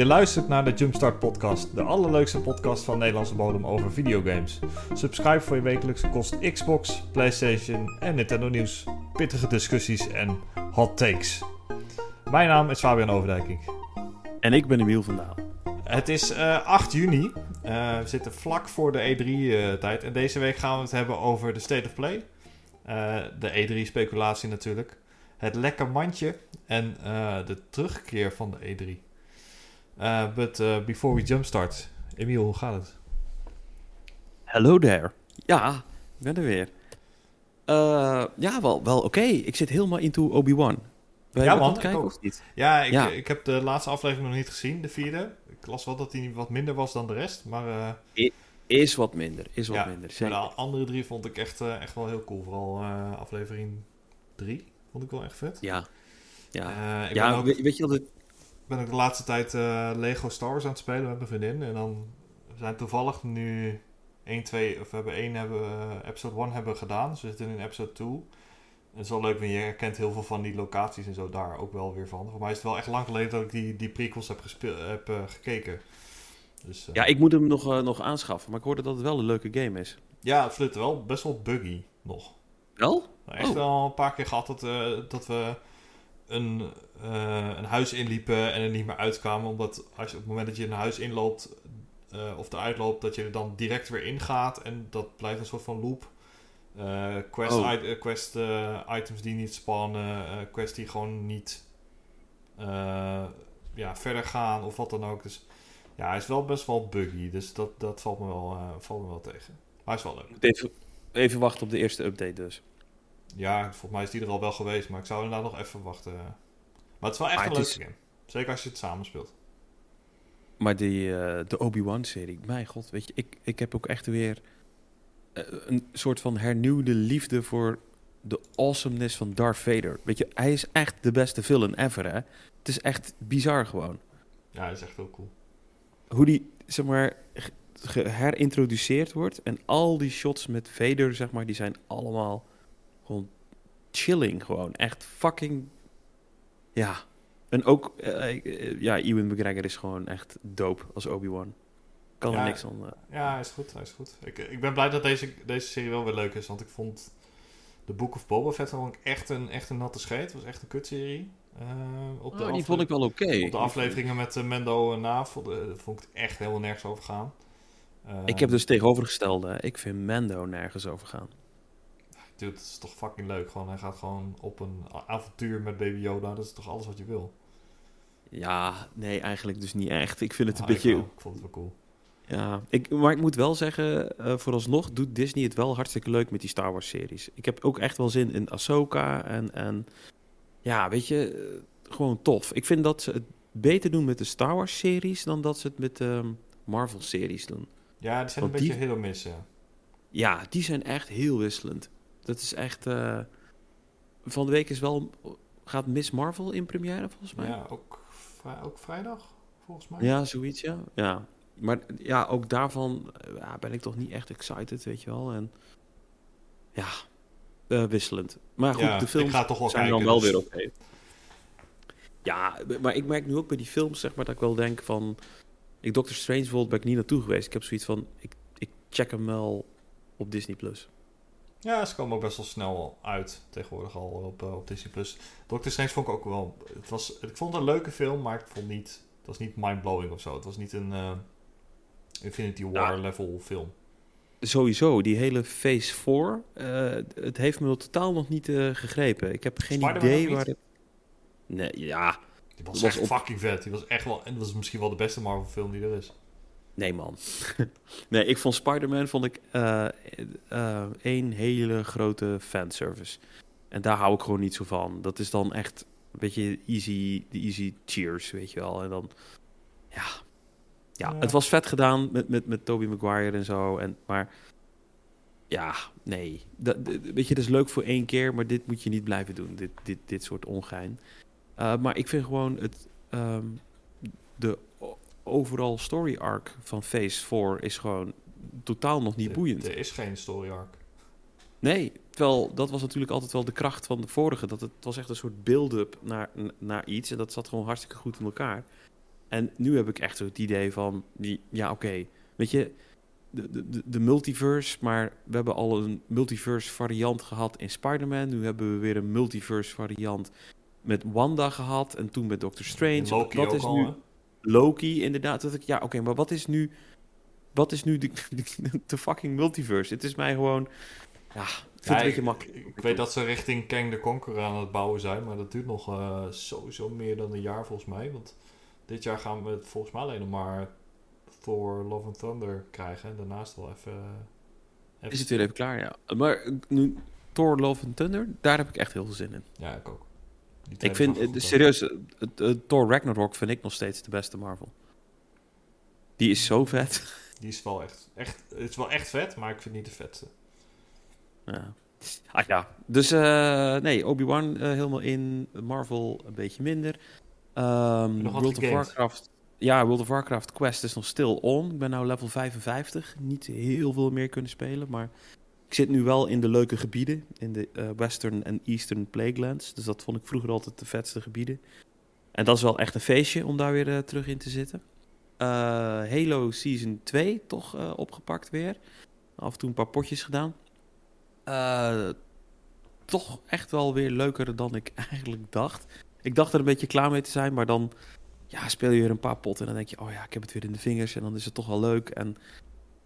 Je luistert naar de Jumpstart Podcast, de allerleukste podcast van Nederlandse bodem over videogames. Subscribe voor je wekelijkse kost Xbox, PlayStation en Nintendo nieuws, pittige discussies en hot takes. Mijn naam is Fabian Overdijking. En ik ben Emiel Daal. Het is uh, 8 juni. Uh, we zitten vlak voor de E3-tijd. en deze week gaan we het hebben over de State of Play. De E3-speculatie natuurlijk. Het lekker mandje en de terugkeer van de E3. Uh, but uh, before we jumpstart, Emiel, hoe gaat het? Hello there. Ja, ik ben er weer. Uh, ja, wel, wel oké. Ik zit helemaal into Obi-Wan. Ja, man. Kijken, of niet? Ja, ik, ja. ik heb de laatste aflevering nog niet gezien, de vierde. Ik las wel dat hij wat minder was dan de rest, maar... Is wat minder, is wat ja, minder. Zeker. Maar de andere drie vond ik echt, echt wel heel cool. Vooral aflevering drie vond ik wel echt vet. Ja, ja. ja ook... weet je dat ben ik de laatste tijd uh, Lego Star Wars aan het spelen met mijn vriendin. En dan zijn toevallig nu 1, 2, of we hebben 1 hebben, uh, episode 1 hebben gedaan. Dus we zitten in episode 2. En het is wel leuk, want je herkent heel veel van die locaties en zo daar ook wel weer van. Voor mij is het wel echt lang geleden dat ik die, die prequels heb, heb uh, gekeken. Dus, ja, ik moet hem nog, nog aanschaffen, maar ik hoorde dat het wel een leuke game is. Ja, het fluit wel best wel buggy nog. Wel? Echt oh. wel een paar keer gehad dat, dat we een, uh, een huis inliepen en er niet meer uitkwamen. Omdat als je, op het moment dat je een huis inloopt uh, of eruit loopt, dat je er dan direct weer ingaat. En dat blijft een soort van loop. Uh, quest, oh. I quest items die niet spannen, quests die gewoon niet ja, verder gaan of wat dan ook. Dus ja, hij is wel best wel buggy. Dus dat, dat valt, me wel, valt me wel tegen. Maar hij is wel leuk. Even, even wachten op de eerste update dus. Ja, volgens mij is die er al wel geweest, maar ik zou inderdaad nog even wachten. Maar het is wel echt een leuke game. Zeker als je het samen speelt. Maar die, uh, de Obi-Wan-serie, mijn god, weet je, ik, ik heb ook echt weer uh, een soort van hernieuwde liefde voor de awesomeness van Darth Vader. Weet je, hij is echt de beste villain ever, hè? Het is echt bizar gewoon. Ja, hij is echt heel cool. Hoe die, zeg maar, herintroduceerd wordt en al die shots met Vader, zeg maar, die zijn allemaal gewoon chilling. Gewoon echt fucking. Ja. En ook, uh, ja, Ewan McGregor is gewoon echt dope als Obi-Wan. Kan er niks aan. Uh... Ja, hij is goed, hij is goed. Ik, ik ben blij dat deze, deze serie wel weer leuk is, want ik vond de Book of Boba Fett vond ik echt een, echt een natte scheet. Het was echt een kutserie. Uh, op de oh, die vond ik wel oké. Op de afleveringen met uh, Mendo en Naaf vond, vond ik het echt helemaal nergens over gaan. ik heb dus tegenovergestelde. Ik vind Mendo nergens over gaan dude, het is toch fucking leuk. Gewoon, hij gaat gewoon op een avontuur met Baby Yoda. Dat is toch alles wat je wil? Ja, nee, eigenlijk dus niet echt. Ik vind het een beetje... Ik, vond het wel cool. Ja, ik, maar ik moet wel zeggen, uh, vooralsnog doet Disney het wel hartstikke leuk met die Star Wars series. Ik heb ook echt wel zin in Ahsoka en, en ja, weet je, uh, gewoon tof. Ik vind dat ze het beter doen met de Star Wars series dan dat ze het met de um, Marvel series doen. Ja, die zijn een beetje heel mis, ja. Ja, die zijn echt heel wisselend. Dat is echt. Uh, van de week is wel. Gaat Miss Marvel in première volgens mij? Ja, ook, ook vrijdag volgens mij. Ja, zoiets, ja. ja. Maar ja, ook daarvan eh, ja, ben ik toch niet echt excited, weet je wel. En ja, uh, wisselend. Maar goed, ja, de films ga toch wel zijn kijken, dan wel dus... weer oké. Ja, maar ik merk nu ook bij die films, zeg maar, dat ik wel denk van... Ik Doctor Strange bijvoorbeeld ben ik niet naartoe geweest. Ik heb zoiets van, ik, ik check hem wel op Disney+. Plus. Ja, ze komen ook best wel snel uit tegenwoordig al op, uh, op Disney+. Plus. Doctor Strange vond ik ook wel... Het was, ik vond het een leuke film, maar ik vond niet... Het was niet mindblowing of zo. Het was niet een uh, Infinity War level film. Sowieso, die hele Phase 4, uh, het heeft me totaal nog niet gegrepen. Ik heb geen idee waar het... Nee, ja... Die was, was echt op... fucking vet. Die was echt wel... En dat was misschien wel de beste Marvel film die er is. Nee, man. nee, ik vond Spider-Man vond ik uh, één hele grote fanservice. En daar hou ik gewoon niet zo van. Dat is dan echt een beetje easy, de easy cheers, weet je wel. En dan, ja. Ja, het was vet gedaan met, met, met Tobey Maguire en zo. En, maar ja, nee. Dat, weet je, dat is leuk voor één keer, maar dit moet je niet blijven doen. Dit, dit, dit soort ongein. Uh, maar ik vind gewoon het... Um, de overal story arc van Phase 4 is gewoon totaal nog niet boeiend. Er is geen story arc. Nee, terwijl dat was natuurlijk altijd wel de kracht van de vorige. Dat het was echt een soort build-up naar, naar iets. En dat zat gewoon hartstikke goed in elkaar. En nu heb ik echt het idee van, die, ja oké, weet je, de, de, de multiverse, maar we hebben al een multiverse variant gehad in Spider-Man. Nu hebben we weer een multiverse variant met Wanda gehad en toen met Doctor Strange. Loki dat ook is al, nu? Loki, inderdaad. Dat ik, ja, oké, maar wat is nu, wat is nu de, de, de fucking multiverse? Het is mij gewoon, ja, Ja, het een beetje ik, makkelijk. ik, weet dat ze richting Kang the Conqueror aan het bouwen zijn, maar dat duurt nog eh, sowieso meer dan een jaar volgens mij. Want dit jaar gaan we het volgens mij alleen nog maar Thor Love and Thunder krijgen. En daarnaast wel even... even Is het weer even klaar, ja. Maar nu, Thor, Love and Thunder, daar heb ik echt heel veel zin in. Ja, ik ook. Ik vind, eh, serieus, het, Thor Ragnarok vind ik nog steeds de beste Marvel. Die is zo vet. Die is wel echt, echt... Het is wel echt vet, maar ik vind het niet de vetste. Ja. Ah ja, dus eh, nee, Obi-Wan eh, helemaal in, Marvel een beetje minder. Wat World of? Warcraft, ja, World of Warcraft Quest is nog stil on. Ik ben nou level 55, niet heel veel meer kunnen spelen, maar ik zit nu wel in de leuke gebieden, in de eh, Western en Eastern Plaguelands. Dus dat vond ik vroeger altijd de vetste gebieden. En dat is wel echt een feestje om daar weer eh, terug in te zitten. Eh, Halo Season 2 toch opgepakt weer. Af en toe een paar potjes gedaan. Toch echt wel weer leuker dan ik eigenlijk dacht. Ik dacht er een beetje klaar mee te zijn, maar dan ja, speel je weer een paar potten en dan denk je, oh ja, ik heb het weer in de vingers en dan is het toch wel leuk. En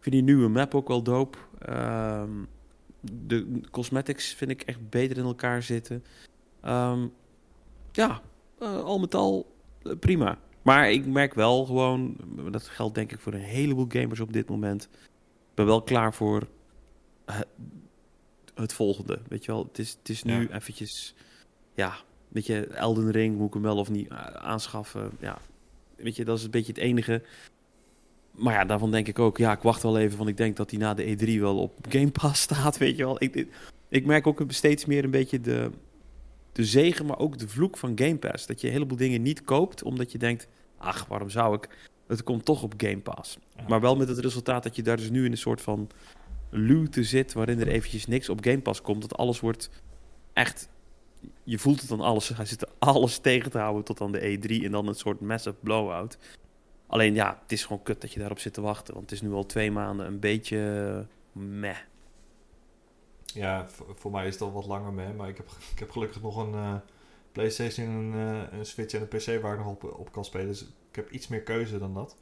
vind die nieuwe map ook wel dope. Ehm, de cosmetics vind ik echt beter in elkaar zitten. Ehm, ja, eh, al met al eh, prima. Maar ik merk wel gewoon, dat geldt denk ik voor een heleboel gamers op dit moment. Ik ben wel klaar voor eh, het volgende. Weet je wel, het is, het is nu Ja. eventjes, ja, weet je, Elden Ring, moet ik hem wel of niet aanschaffen. Ja, weet je, dat is een beetje het enige. Maar ja, daarvan denk ik ook, ja, ik wacht wel even, want ik denk dat hij na de E3 wel op Game Pass staat, weet je wel. Ik, ik, merk ook steeds meer een beetje de, de zegen, maar ook de vloek van Game Pass. Dat je een heleboel dingen niet koopt, omdat je denkt, ach, waarom zou ik? Het komt toch op Game Pass. Ja. Maar wel met het resultaat dat je daar dus nu in een soort van luwte zit, waarin er eventjes niks op Game Pass komt. Dat alles wordt echt, je voelt het dan alles, hij zit alles tegen te houden tot aan de E3 en dan een soort massive blowout. Alleen ja, het is gewoon kut dat je daarop zit te wachten, want het is nu al twee maanden een beetje eh, meh. Ja, voor, voor mij is het al wat langer mee, maar ik heb, ik heb gelukkig nog een eh, PlayStation, een, eh, een Switch en een PC waar ik nog op, op kan spelen. Dus ik heb iets meer keuze dan dat.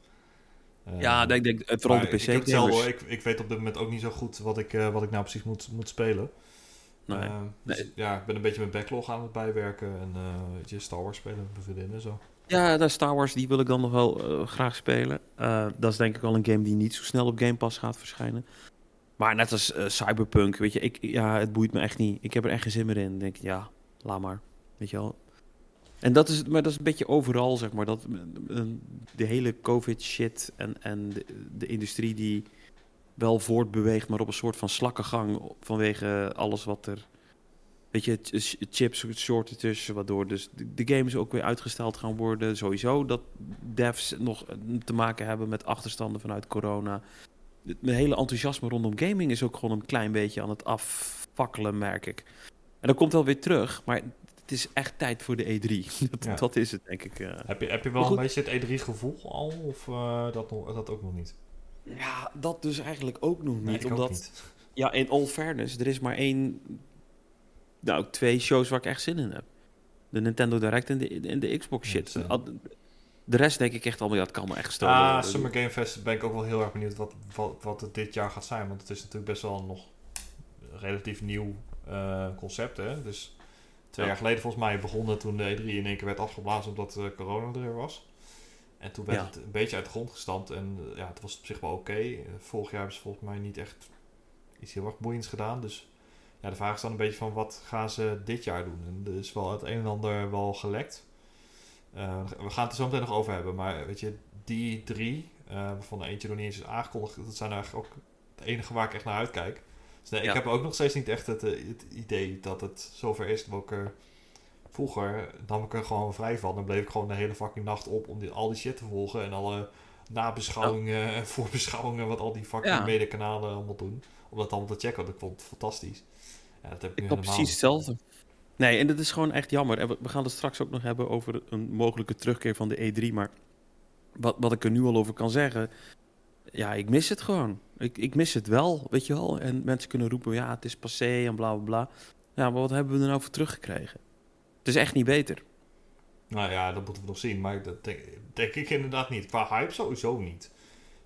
Eh, Ja, ik denk vooral de Ik, PC-gamers. hoor. ik, ik weet op dit moment ook niet zo goed wat ik, eh, wat ik nou precies moet, moet spelen. Nee. Eh, dus Nee. Ja, ik ben een beetje mijn backlog aan het bijwerken en eh, je, Star Wars spelen met mijn vriendinnen en zo. Ja, de Star Wars, die wil ik dan nog wel eh, graag spelen. Eh, dat is denk ik wel een game die niet zo snel op Game Pass gaat verschijnen. Maar net als eh, Cyberpunk, weet je, ik, ja, het boeit me echt niet. Ik heb er echt geen zin meer in. Denk ja, laat maar. Weet je wel. En dat is, maar dat is een beetje overal, zeg maar. Dat, de hele COVID-shit en, en de, de industrie die wel voortbeweegt, maar op een soort van slakkengang vanwege alles wat er weet je, ch- chips shortages, waardoor dus de, games ook weer uitgesteld gaan worden. Sowieso dat devs nog eh, te maken hebben met achterstanden vanuit corona. Het mijn hele enthousiasme rondom gaming is ook gewoon een klein beetje aan het afvakkelen, merk ik. En dat komt wel weer terug, maar het is echt tijd voor de E3. dat, Ja. dat is het, denk ik. eh. Heb je, heb je wel een beetje het E3-gevoel al, of eh, dat, nog, dat ook nog niet? Ja, dat dus eigenlijk ook nog Nee, niet. ook omdat, niet. ja, in all fairness, er is maar één, nou, twee shows waar ik echt zin in heb. De Nintendo Direct en de, en de Xbox shit. Ad- De rest denk ik echt allemaal, ja, het kan me echt gestolen Ah, worden. Summer Game Fest ben ik ook wel heel erg benieuwd wat, wat, wat het dit jaar gaat zijn. Want het is natuurlijk best wel nog een relatief nieuw eh, concept. Hè? Dus twee Ja. jaar geleden volgens mij begonnen toen de E3 in één keer werd afgeblazen omdat eh, corona er weer was. En toen werd Ja. het een beetje uit de grond gestampt. En eh, ja, het was op zich wel oké. Eh, vorig jaar hebben ze volgens mij niet echt iets heel erg boeiends gedaan. Dus ja, de vraag is dan een beetje van wat gaan ze dit jaar doen? En er is wel het een en ander wel gelekt. Eh, we gaan het er zo meteen nog over hebben. Maar weet je, die drie, eh, waarvan er eentje nog niet eens is aangekondigd, dat zijn eigenlijk ook het enige waar ik echt naar uitkijk. Dus nee, Ja. ik heb ook nog steeds niet echt het, eh, het idee dat het zover is. Dat ik er, vroeger nam ik er gewoon vrij van. Dan bleef ik gewoon de hele fucking nacht op om die, al die shit te volgen. En alle nabeschouwingen en voorbeschouwingen, wat al die fucking Ja. medekanalen allemaal doen. Om dat allemaal te checken, want ik vond het fantastisch. Ja, dat heb ik, nu precies hetzelfde. Nee, en dat is gewoon echt jammer. En we, we gaan het straks ook nog hebben over een mogelijke terugkeer van de E3. Maar wat, wat ik er nu al over kan zeggen, ja, ik mis het gewoon. Ik, ik mis het wel, weet je wel. En mensen kunnen roepen, ja, het is passé en bla bla bla. Ja, maar wat hebben we er nou voor teruggekregen? Het is echt niet beter. Nou ja, dat moeten we nog zien. Maar dat denk, denk ik inderdaad niet. Qua hype sowieso niet.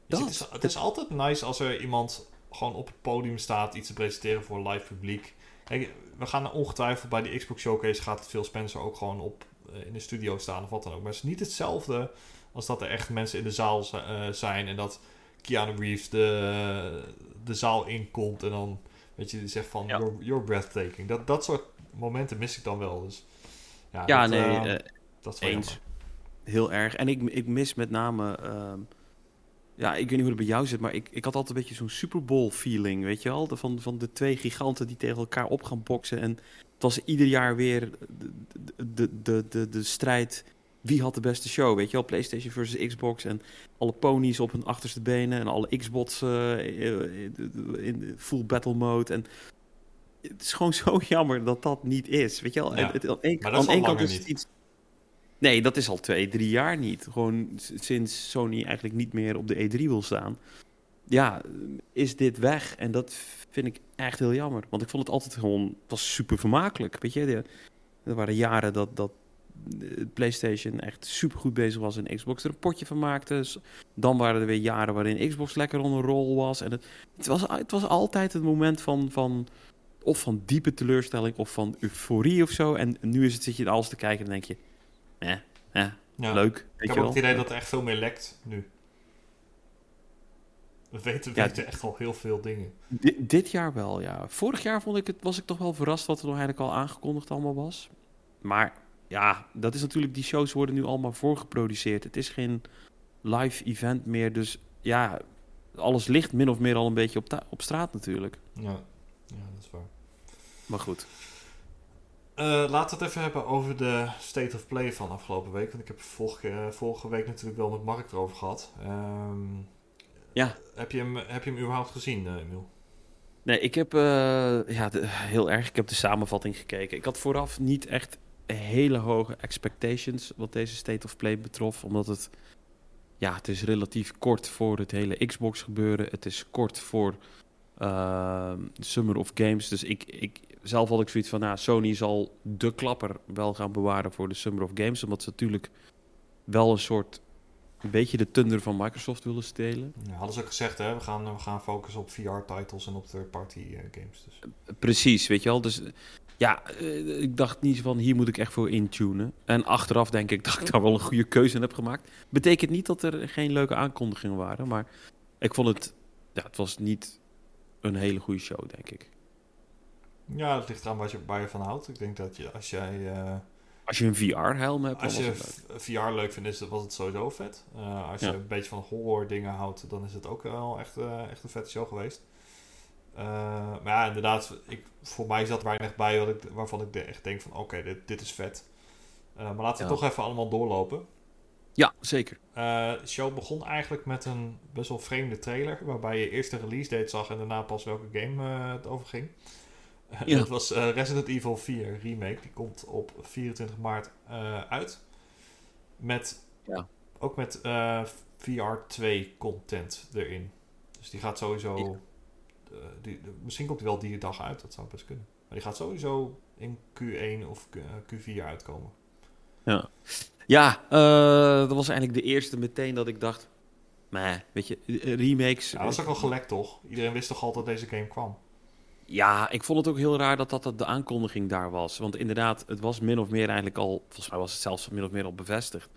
Dus het, is, het is altijd nice als er iemand gewoon op het podium staat, iets te presenteren voor een live publiek. Kijk, we gaan ongetwijfeld bij de Xbox Showcase gaat Phil Spencer ook gewoon op eh, in de studio staan of wat dan ook. Maar het is niet hetzelfde als dat er echt mensen in de zaal uh, zijn en dat Keanu Reeves de, de zaal inkomt en dan weet je, die zegt van ja. you're, you're, breathtaking. Dat, dat soort momenten mis ik dan wel. Dus, ja, ja dat, nee, uh, dat is eens. Heel erg. En ik, ik mis met name... Uh, ja, ik weet niet hoe het bij jou zit, maar ik, ik had altijd een beetje zo'n Super Bowl feeling, weet je wel? Van, van de twee giganten die tegen elkaar op gaan boksen. En het was ieder jaar weer de, de, de, de, de strijd wie had de beste show, weet je wel? PlayStation versus Xbox en alle ponies op hun achterste benen en alle Xbox uh, in full battle mode. En het is gewoon zo jammer dat dat niet is, weet je wel? Ja, het, aan één, aan één kant is het iets... Nee, dat is al twee, drie jaar niet. Gewoon sinds Sony eigenlijk niet meer op de E3 wil staan. Ja, is dit weg. En dat vind ik echt heel jammer. Want ik vond het altijd gewoon... Het was super vermakelijk, weet je. Er waren jaren dat, dat PlayStation echt super goed bezig was en Xbox er een potje van maakte. Dan waren er weer jaren waarin Xbox lekker onder rol was. En het, het, was, het was altijd het moment van, van of van diepe teleurstelling of van euforie of zo. En nu is het, zit je alles te kijken en denk je, eh, eh ja. leuk. ik heb ook het idee dat er echt veel meer lekt nu. We weten, ja, weten echt al heel veel dingen. Dit, jaar wel, ja. Vorig jaar vond ik het, was ik toch wel verrast wat er nog eigenlijk al aangekondigd allemaal was. Maar ja, dat is natuurlijk, die shows worden nu allemaal voorgeproduceerd. Het is geen live event meer, dus ja, alles ligt min of meer al een beetje op, op straat natuurlijk. Ja. ja, dat is waar. Maar goed. Uh, laten we het even hebben over de State of Play van afgelopen week. Want ik heb vorige, uh, vorige week natuurlijk wel met Mark erover gehad. Um, ja. Heb je, hem, heb je hem überhaupt gezien, uh, Emiel? Nee, ik heb ja, heel erg. Ik heb de samenvatting gekeken. Ik had vooraf niet echt hele hoge expectations wat deze State of Play betrof. Omdat het, ja, het is relatief kort voor het hele Xbox gebeuren. Het is kort voor uh, Summer of Games. Dus ik, ik, zelf had ik zoiets van, nou, Sony zal de klapper wel gaan bewaren voor de Summer of Games. Omdat ze natuurlijk wel een soort een beetje de tunder van Microsoft willen stelen. Ja, hadden ze ook gezegd, hè? We gaan, we gaan focussen op VR-titles en op third-party uh, games. Dus. Precies, weet je wel. Dus ja, uh, ik dacht niet van hier moet ik echt voor intunen. En achteraf denk ik dat ik daar wel een goede keuze in heb gemaakt. Betekent niet dat er geen leuke aankondigingen waren, maar ik vond het, ja, het was niet een hele goede show, denk ik. Ja, het ligt eraan waar je, waar je van houdt. Ik denk dat je als jij. Uh, als je een VR-helm hebt. Als je VR leuk vindt, is, was het sowieso vet. Uh, als je een beetje van horror dingen houdt, dan is het ook wel echt, uh, echt een vette show geweest. maar ja, inderdaad, ik, voor mij zat weinig bij wat ik, waarvan ik echt denk van oké, dit, dit is vet. maar laten we toch even allemaal doorlopen. Ja, zeker. de show begon eigenlijk met een best wel vreemde trailer. Waarbij je eerst de release date zag en daarna pas welke game het over ging. Ja. Dat was uh, Resident Evil 4 Remake. Die komt op 24 maart uh, uit. Met, ja. Ook met uh, VR 2 content erin. Dus die gaat sowieso... Ja. Die, misschien komt die wel die dag uit. Dat zou best kunnen. Maar die gaat sowieso in Q1 of Q4 uitkomen. Ja, ja dat was eigenlijk de eerste meteen dat ik dacht... Maar, weet je, remakes... Ja, dat was ook al gelekt, toch? Iedereen wist toch al dat deze game kwam? Ja, ik vond het ook heel raar dat dat de aankondiging daar was. Want inderdaad, het was min of meer eigenlijk al... Volgens mij was het zelfs min of meer al bevestigd.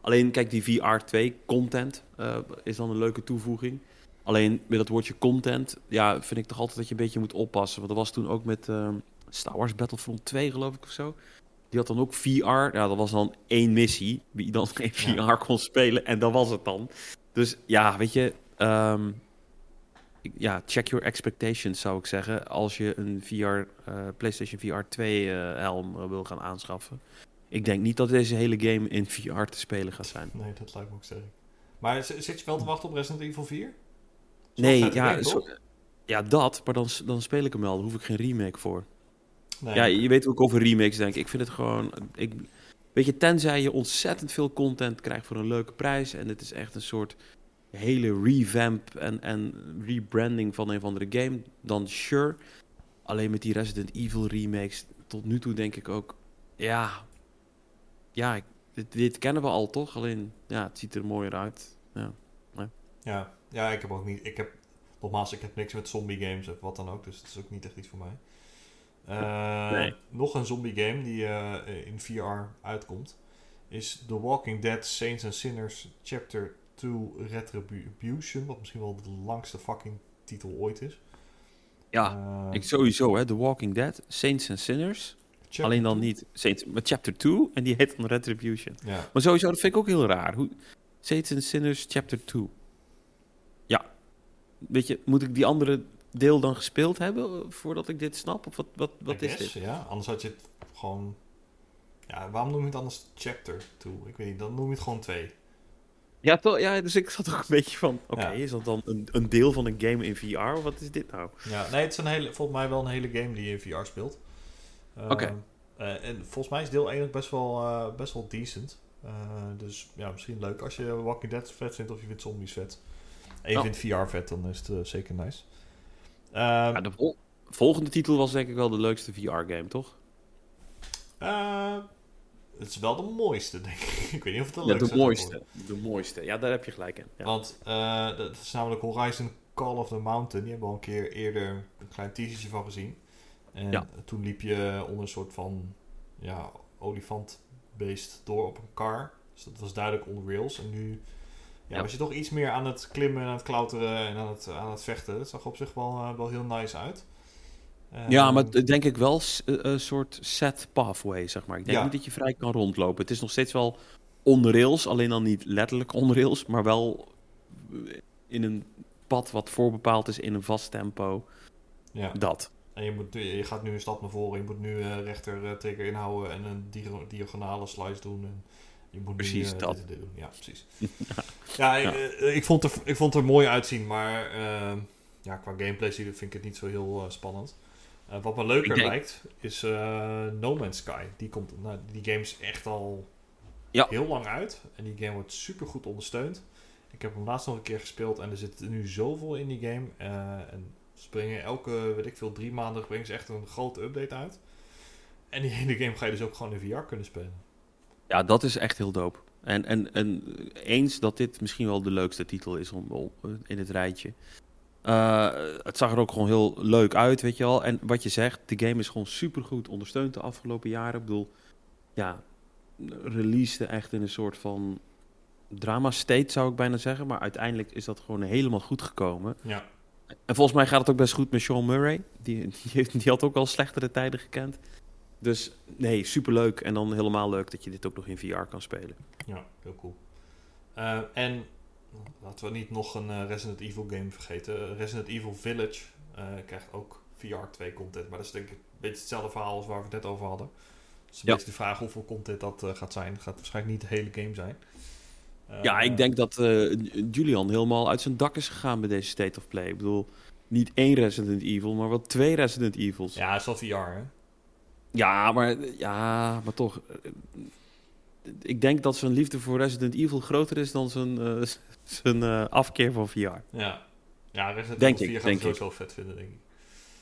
Alleen, kijk, die VR 2 content uh, is dan een leuke toevoeging. Alleen met dat woordje content, ja, vind ik toch altijd dat je een beetje moet oppassen. Want dat was toen ook met uh, Star Wars Battlefront 2, geloof ik, of zo. Die had dan ook VR. Ja, dat was dan één missie, wie dan geen VR kon spelen. En dat was het dan. Dus ja, weet je... Um, ja, check your expectations zou ik zeggen. Als je een VR, uh, eh, PlayStation VR 2 uh, helm eh, wil gaan aanschaffen. Ik denk niet dat deze hele game in VR te spelen gaat zijn. Nee, dat lijkt me ook sterk. Maar zit je wel te wachten op Resident Evil 4? nee, ja, zo, ja, dat. Maar dan, dan speel ik hem wel. Daar hoef ik geen remake voor. Nee, ja, je weet ook over remakes denk ik. Ik vind het gewoon... Ik, Weet je, tenzij je ontzettend veel content krijgt voor een leuke prijs. En het is echt een soort hele revamp en, en rebranding van een of andere game. Dan sure. Alleen met die Resident Evil remakes tot nu toe denk ik ook... Ja, ja dit, dit kennen we al toch? Alleen, ja, het ziet er mooier uit. Ja. Ja, ja, ik heb ook niet. Ik heb, nogmaals, ik heb niks met zombie games of wat dan ook, dus het is ook niet echt iets voor mij. Eh, Nee. Nog een zombie game die eh, in VR uitkomt is The Walking Dead Saints and Sinners Chapter 2 Retribution, wat misschien wel de langste fucking titel ooit is. Ja, Eh, ik sowieso, hè. The Walking Dead, Saints and Sinners. Alleen dan 2. niet Saints, maar Chapter 2 en die heet dan Retribution. Ja. Maar sowieso, dat vind ik ook heel raar. Hoe, Saints and Sinners Chapter 2. Ja. Weet je, moet ik die andere deel dan gespeeld hebben eh, voordat ik dit snap? Of wat, wat, wat is dit? Ja, anders had je het gewoon... Ja, waarom noem je het anders Chapter 2? Ik weet niet, dan noem je het gewoon 2. Ja, toch, ja, dus ik zat ook een beetje van... Oké, Ja. is dat dan een, een deel van een game in VR? Of wat is dit nou? Ja, nee, het is een hele, volgens mij wel een hele game die je in VR speelt. Eh, Oké. eh, en volgens mij is deel 1 ook best wel, eh, best wel decent. Eh, dus ja, misschien leuk als je Walking Dead vet vindt of je vindt zombies vet. En je Oh. vindt VR vet, dan is het zeker nice. Ehm, Ja, de vol- volgende titel was denk ik wel de leukste VR-game, toch? Het is wel de mooiste, denk ik. ik weet niet of het de Ja, leukste de gaat mooiste. De mooiste. Ja, daar heb je gelijk in. Ja. Want eh, dat is namelijk Horizon Call of the Mountain. Die hebben we al een keer eerder een klein teasertje van gezien. En Ja. toen liep je onder een soort van ja, olifantbeest door op een car. Dus dat was duidelijk on rails. En nu ja, Ja. was je toch iets meer aan het klimmen en aan het klauteren en aan het, aan het vechten. Dat zag op zich wel, eh, wel heel nice uit. Ja, Ehm, maar denk ik wel eh, een soort set pathway, zeg maar. Ik denk Ja. niet dat je vrij kan rondlopen. Het is nog steeds wel on rails, alleen dan niet letterlijk on rails, maar wel eh, in een pad wat voorbepaald is in een vast tempo. ja. Dat. En je, moet, je gaat nu een stap naar voren. Je moet nu eh, rechter eh, trigger inhouden en een dia- diagonale slice doen. En je moet Precies, nu, dat. dit en dit doen. Ja, precies. ja, ik, ik, vond er, ik vond het er mooi uitzien, maar eh, ja, qua gameplay vind ik het niet zo heel spannend. Eh, wat me leuker denk- lijkt, is eh, No Man's Sky. Die, komt, nou, die game is echt al Ja. heel lang uit. En die game wordt super goed ondersteund. Ik heb hem laatst nog een keer gespeeld en er zit nu zoveel in die game. eh, en ze brengen elke, weet ik veel, drie maanden brengen ze echt een grote update uit. En die hele game ga je dus ook gewoon in VR kunnen spelen. Ja, dat is echt heel dope. En, en, en eens dat dit misschien wel de leukste titel is om- in het rijtje. Eh, het zag er ook gewoon heel leuk uit, weet je wel. En wat je zegt, de game is gewoon supergoed ondersteund de afgelopen jaren. Ik bedoel, ja, releasede echt in een soort van drama state, zou ik bijna zeggen. Maar uiteindelijk is dat gewoon helemaal goed gekomen. Ja, En volgens mij gaat het ook best goed met Sean Murray. Die, die, heeft, die had ook al slechtere tijden gekend. Dus nee, superleuk. En dan helemaal leuk dat je dit ook nog in VR kan spelen. ja heel cool. Eh, en laten we niet nog een eh, Resident Evil game vergeten. Resident Evil Village eh, krijgt ook VR 2 content. Maar dat is denk ik een beetje hetzelfde verhaal als waar we het net over hadden. Dus een Ja. beetje de vraag hoeveel content dat eh, gaat zijn. Het gaat waarschijnlijk niet de hele game zijn. Ja, ik denk dat Julian helemaal uit zijn dak is gegaan bij deze State of Play. Ik bedoel, niet één Resident Evil, maar wel twee Resident Evils. Ja, Ja, het is wel VR, hè? maar, ja, maar toch. Ik denk dat zijn liefde voor Resident Evil groter is dan zijn, zijn eh, afkeer van VR. Ja. Ja, Resident Denk Evil 4 ik, gaat denk het sowieso vet vinden, denk ik.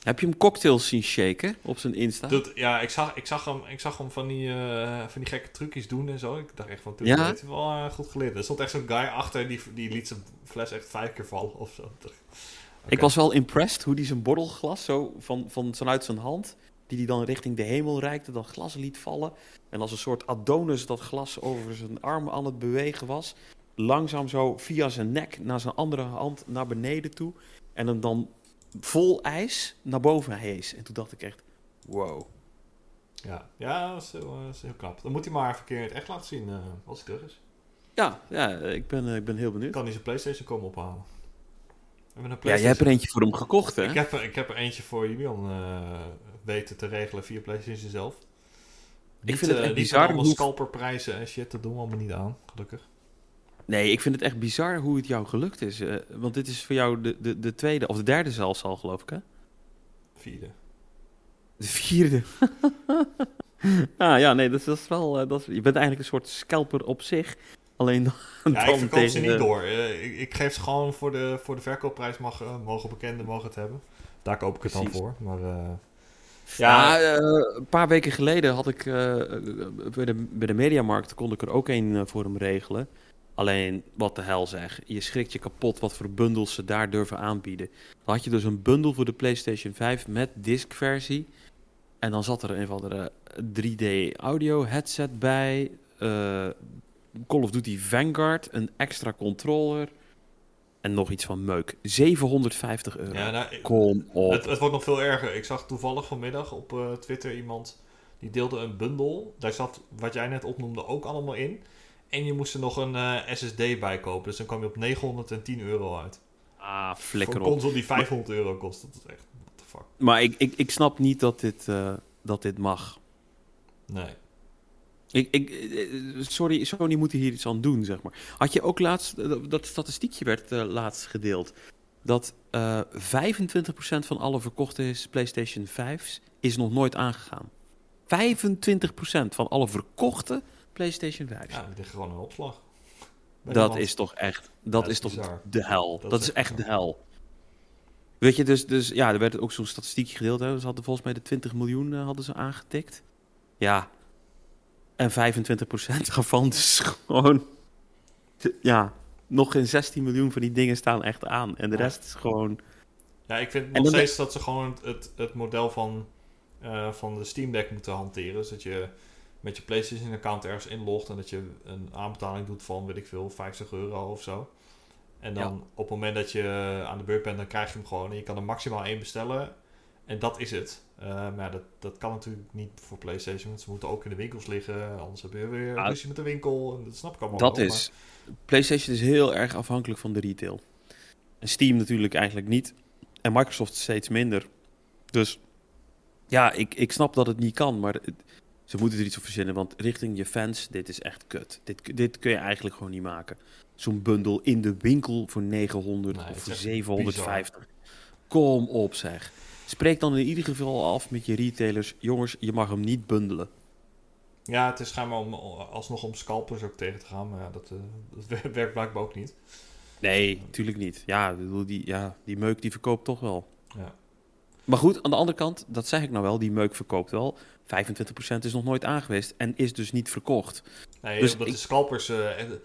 Heb je hem cocktails zien shaken op zijn Insta? Dat, ja, ik zag, ik, zag hem, ik zag hem van die, eh, van die gekke trucjes doen en zo. Ik dacht echt van, toen Ja? heeft hij wel eh, goed geleerd. Er stond echt zo'n guy achter, die, die liet zijn fles echt vijf keer vallen of zo. Ik was wel impressed hoe hij zijn borrelglas zo van, van, vanuit zijn hand, die hij dan richting de hemel reikte, dat glas liet vallen. En als een soort Adonis dat glas over zijn arm aan het bewegen was. Langzaam zo via zijn nek naar zijn andere hand naar beneden toe. En hem dan vol ijs naar boven hees. En toen dacht ik echt, wow. Ja, ja dat, is heel, eh, dat is heel knap. Dan moet hij maar even een keer in het echt laten zien eh, als hij terug is. Ja, ja ik, ben, eh, ik ben heel benieuwd. Kan hij zijn Playstation komen ophalen. Een Ja, jij hebt er eentje voor hem gekocht, hè? Ik heb, er, ik heb er eentje voor Julian eh, weten te regelen via PlayStation zelf. Niet, vind het eh, echt niet bizar allemaal hoe- scalperprijzen en shit, dat doen we allemaal niet aan, gelukkig. Nee, ik vind het echt bizar hoe het jou gelukt is. eh, want dit is voor jou de, de, de tweede, of de derde zelfs al, geloof ik, hè? Vierde. De vierde. ah, ja, nee, dat is, dat is wel... eh, dat is, je bent eigenlijk een soort scalper op zich. Alleen dan, Ja, dan ik verkoop ze niet de- door. Eh, ik, ik geef ze gewoon voor de, voor de verkoopprijs, mag, mogen bekenden mogen het hebben. Daar koop ik het dan voor. Maar Ja, ja, een paar weken geleden had ik bij, de, bij de Mediamarkt kon ik er ook een voor hem regelen. Alleen, wat de hel zeg. Je schrikt je kapot wat voor bundels ze daar durven aanbieden. Dan had je dus een bundel voor de PlayStation 5 met discversie. En dan zat er een of andere 3D audio headset bij. eh, Call of Duty Vanguard, een extra controller. En nog iets van meuk. 750 euro. ja nou, Kom op. het, het wordt nog veel erger. Ik zag toevallig vanmiddag op eh, Twitter iemand die deelde een bundel. Daar zat wat jij net opnoemde ook allemaal in. En je moest er nog een eh, SSD bij kopen. Dus dan kwam je op 910 euro uit. Ah, Voor flikker een op. console die 500 euro kost. Dat is echt, what the fuck. Maar ik, ik, ik snap niet dat dit, eh, dat dit mag. Nee. Ik, ik, eh, sorry, Sony moet hier iets aan doen, zeg maar. Had je ook laatst, dat, statistiekje werd laatst gedeeld, dat eh 25% van alle verkochte PlayStation 5's is nog nooit aangegaan. 25% van alle verkochte PlayStation 5's. Ja, liggen gewoon in opslag. Bij dat iemand. is toch echt, dat is is toch bizar. de hel. Dat Dat, is echt echt de hel. Weet je, dus, dus ja, er werd ook zo'n statistiekje gedeeld. Hè. Ze hadden volgens mij de 20 miljoen eh, hadden ze aangetikt. Ja. En 25% daarvan is gewoon... Ja, nog geen 16 miljoen van die dingen staan echt aan. En de Ja. rest is gewoon... Ja, ik vind En nog dan- steeds dat ze gewoon het, het, model van, eh, van de Steam Deck moeten hanteren. Dus dat je met je PlayStation account ergens inlogt en dat je een aanbetaling doet van, weet ik veel, 50 euro of zo. En dan Ja. op het moment dat je aan de beurt bent, dan krijg je hem gewoon. En je kan er maximaal één bestellen. En dat is het. Eh, maar ja, dat, dat kan natuurlijk niet voor PlayStation. Want ze moeten ook in de winkels liggen. Anders heb je weer Ja. ruzie met de winkel. En dat snap ik allemaal Dat wel, is... PlayStation is heel erg afhankelijk van de retail. En Steam natuurlijk eigenlijk niet. En Microsoft steeds minder. Dus ja, ik, ik snap dat het niet kan, maar het- ze moeten er iets op verzinnen. Want richting je fans, dit is echt kut. Dit, dit kun je eigenlijk gewoon niet maken. Zo'n bundel in de winkel voor 900 Nee, het of voor echt 750. Kom op zeg. Spreek dan in ieder geval af met je retailers. Jongens, je mag hem niet bundelen. Ja, het is schijnbaar om, alsnog om scalpers ook tegen te gaan. Maar ja, dat, eh, dat werkt blijkbaar ook niet. Nee, natuurlijk niet. Ja, die, ja, die meuk die verkoopt toch wel. Ja. Maar goed, aan de andere kant, dat zeg ik nou wel, die meuk verkoopt wel. 25% is nog nooit aangeweest en is dus niet verkocht. Nee, Dus omdat ik- de scalpers... eh, even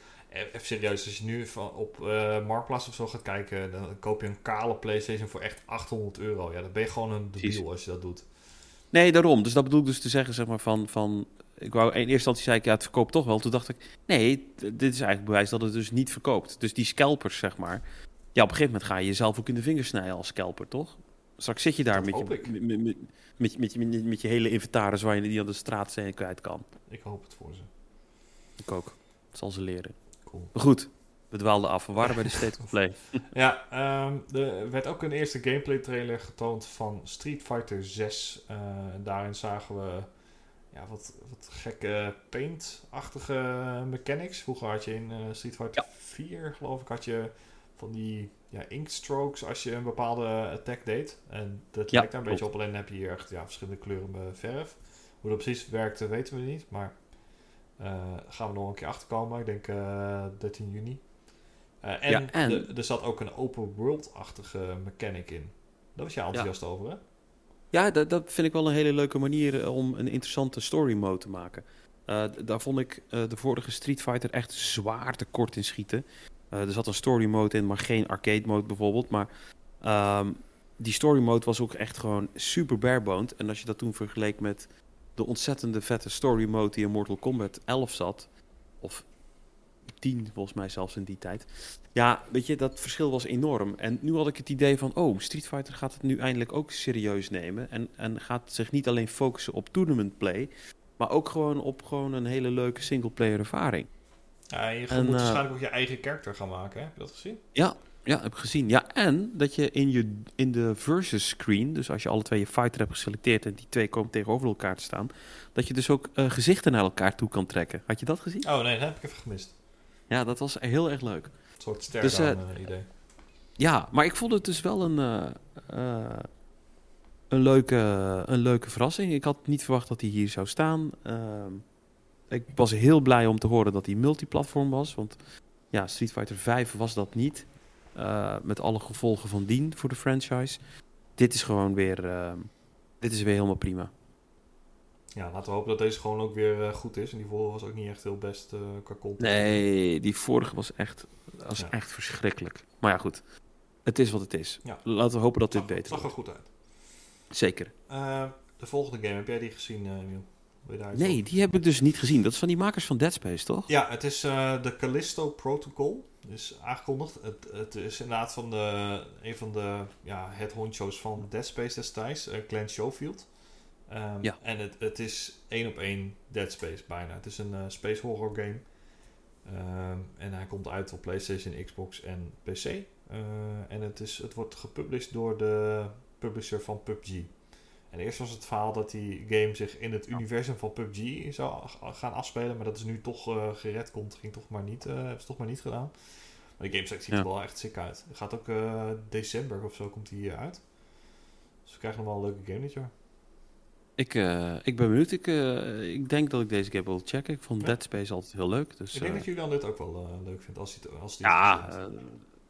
serieus, als je nu van, op eh Marktplaats of zo gaat kijken... dan koop je een kale Playstation voor echt 800 euro. Ja, dan ben je gewoon een debiel als je dat doet. Nee, daarom. Dus dat bedoel ik dus te zeggen, zeg maar, van... van ik wou in eerste instantie zei ik, ja, het verkoopt toch wel. Toen dacht ik, nee, dit is eigenlijk bewijs dat het dus niet verkoopt. Dus die scalpers, zeg maar. Ja, op een gegeven moment ga je jezelf ook in de vingers snijden als scalper, toch? Straks zit je daar met je, met, met, met, met, je- met, je, hele inventaris waar je die aan de straat zijn kwijt kan. Ik hoop het voor ze. Ik ook. Dat zal ze leren. Cool. Maar goed, we dwaalden af. We waren bij de State of Play. Ja, ehm, er werd ook een eerste gameplay trailer getoond van Street Fighter 6. Eh, daarin zagen we ja, wat, wat gekke paint-achtige mechanics. Vroeger had je in eh, Street Fighter 4, geloof ik, had je van die ja, inkstrokes als je een bepaalde attack deed. En dat Ja, lijkt daar een beetje op, alleen heb je hier echt ja, verschillende kleuren eh, verf. Hoe dat precies werkte, weten we niet. Maar eh gaan we nog een keer achterkomen. Ik denk eh 13 juni. Eh, en Ja, en- de- er zat ook een open world-achtige mechanic in. Daar was je enthousiast over, hè? Ja, dat, dat vind ik wel een hele leuke manier om een interessante story mode te maken. Daar vond ik de vorige Street Fighter echt zwaar tekort in schieten. Eh, er zat een story mode in, maar geen arcade mode bijvoorbeeld. Maar ehm, die story mode was ook echt gewoon super bareboned. En als je dat toen vergeleek met de ontzettende vette story mode die in Mortal Kombat 11 zat, of 10 volgens mij zelfs in die tijd. Ja, weet je, dat verschil was enorm. En nu had ik het idee van, oh, Street Fighter gaat het nu eindelijk ook serieus nemen. En, en gaat zich niet alleen focussen op tournament play, maar ook gewoon op gewoon een hele leuke singleplayer ervaring. Ja, je En, moet eh, waarschijnlijk ook je eigen karakter gaan maken, hè? Heb je dat gezien? Ja, ja, heb ik gezien. Ja, en dat je in, je in de versus screen, dus als je alle twee je fighter hebt geselecteerd en die twee komen tegenover elkaar te staan, dat je dus ook eh, gezichten naar elkaar toe kan trekken. Had je dat gezien? Oh nee, dat heb ik even gemist. Ja, dat was heel erg leuk. Een soort ster Dus, eh, idee. Ja, maar ik vond het dus wel een, een leuke, een leuke verrassing. Ik had niet verwacht dat hij hier zou staan. Ehm, ik was heel blij om te horen dat hij multiplatform was. Want ja, Street Fighter 5 was dat niet. Uh, met alle gevolgen van dien voor de franchise. Dit is gewoon weer, uh, dit is weer helemaal prima. Ja, laten we hopen dat deze gewoon ook weer uh, goed is. En die vorige was ook niet echt heel best qua content. Nee, die vorige was echt, was ja. echt verschrikkelijk. Maar ja, goed. Het is wat het is. Ja. Laten we hopen dat dit beter wordt. Het zag er goed uit. Zeker. de volgende game, heb jij die gezien, Emiel? Nee, die heb ik dus niet gezien. Dat is van die makers van Dead Space, toch? Ja, het is uh, de Callisto Protocol. Dus aangekondigd. Het, het is inderdaad van de, een van de ja, het honcho's van Dead Space destijds, uh, Glenn Schofield. Um, ja. En het, het is één op één Dead Space bijna. Het is een uh, space horror game. Um, en hij komt uit op PlayStation, Xbox en PC. en het, is, het wordt gepubliceerd door de publisher van PUBG. En eerst was het verhaal dat die game zich in het universum van PUBG zou gaan afspelen. Maar dat is nu toch uh, gered komt. Ging toch maar niet, uh, hebben ze toch maar niet gedaan. Maar de game ziet er wel echt sick uit. Het gaat ook uh, december of zo komt die uit. Dus we krijgen nog wel een leuke game dit jaar. Ik, ik ben benieuwd. Ik, ik denk dat ik deze game wil checken. Ik vond ja. Dead Space altijd heel leuk. Dus, ik denk dat jullie dan dit ook wel leuk vindt als, die, als die Ja,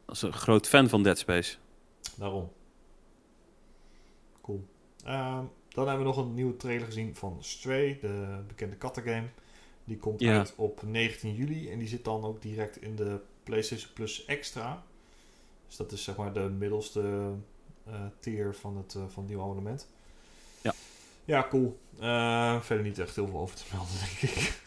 als een groot fan van Dead Space. Daarom. Cool. Um, dan hebben we nog een nieuwe trailer gezien van Stray, de bekende kattengame. Die komt ja. uit op 19 juli en die zit dan ook direct in de PlayStation Plus Extra. Dus dat is zeg maar de middelste uh, tier van het, uh, van het nieuwe abonnement. Ja. Ja, cool. Uh, verder niet echt heel veel over te melden, denk ik.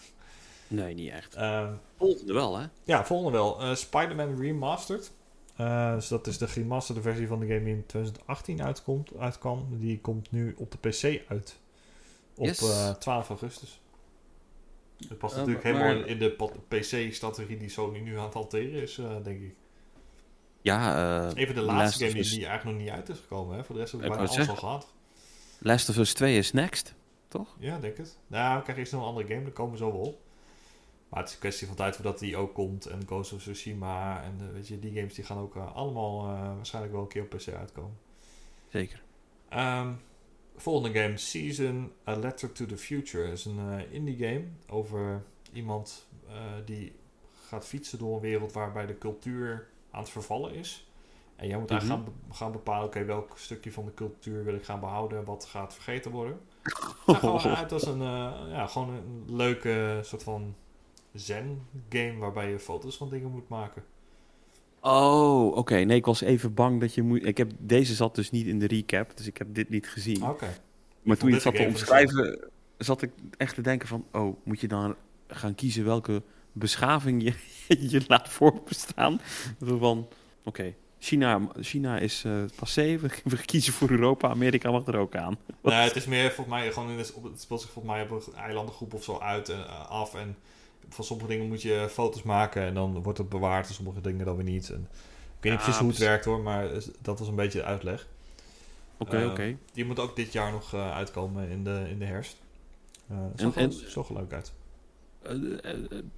Nee, niet echt. Uh, volgende wel, hè? Ja, volgende wel. Spider-Man Remastered. Uh, dus dat is de remasterde versie van de game die in 2018 uitkomt, uitkwam. Die komt nu op de PC uit. Op yes. uh, 12 augustus. Het past uh, natuurlijk maar, helemaal in de PC-strategie die Sony nu aan het hanteren is, denk ik. Ja, Even de laatste game die, die, eigenlijk nog niet uit is gekomen. Hè? Voor de rest hebben we bijna alles al gehad. Last of Us 2 is next, toch? Ja, denk het. Nou, we krijgen eerst nog een andere game, daar komen we zo wel op. Maar het is een kwestie van tijd voordat die ook komt. En Ghost of Tsushima en uh, weet je, die games die gaan ook uh, allemaal uh, waarschijnlijk wel een keer op PC uitkomen. Zeker. Um, volgende game, Season A Letter to the Future. is een indie game over iemand die gaat fietsen door een wereld waarbij de cultuur aan het vervallen is. En jij moet mm -hmm. eigenlijk gaan, gaan bepalen, oké, okay, welk stukje van de cultuur wil ik gaan behouden, wat gaat vergeten worden. Het zag gewoon uit als een, ja, gewoon een leuke soort van zen-game waarbij je foto's van dingen moet maken. Oh, oké. Nee, ik was even bang dat je moet... Ik heb, deze zat dus niet in de recap, dus ik heb dit niet gezien. Oké. Maar toen je het zat te omschrijven, zat ik echt te denken van... Oh, moet je dan gaan kiezen welke beschaving je, je laat voorbestaan? Van, oké, okay. China, China is uh, passé, we, we, kiezen voor Europa, Amerika mag er ook aan. Nee, het is meer volgens mij gewoon in het, het speelt zich volgens mij op een eilandengroep of zo uit en uh, af en van sommige dingen moet je foto's maken en dan wordt het bewaard en sommige dingen dan weer niet. En, ik weet niet precies hoe het werkt hoor, maar dat was een beetje de uitleg. Oké, okay, uh, oké. Okay. Die moet ook dit jaar nog uh, uitkomen in de, in de herfst. Uh, en, zo leuk uit.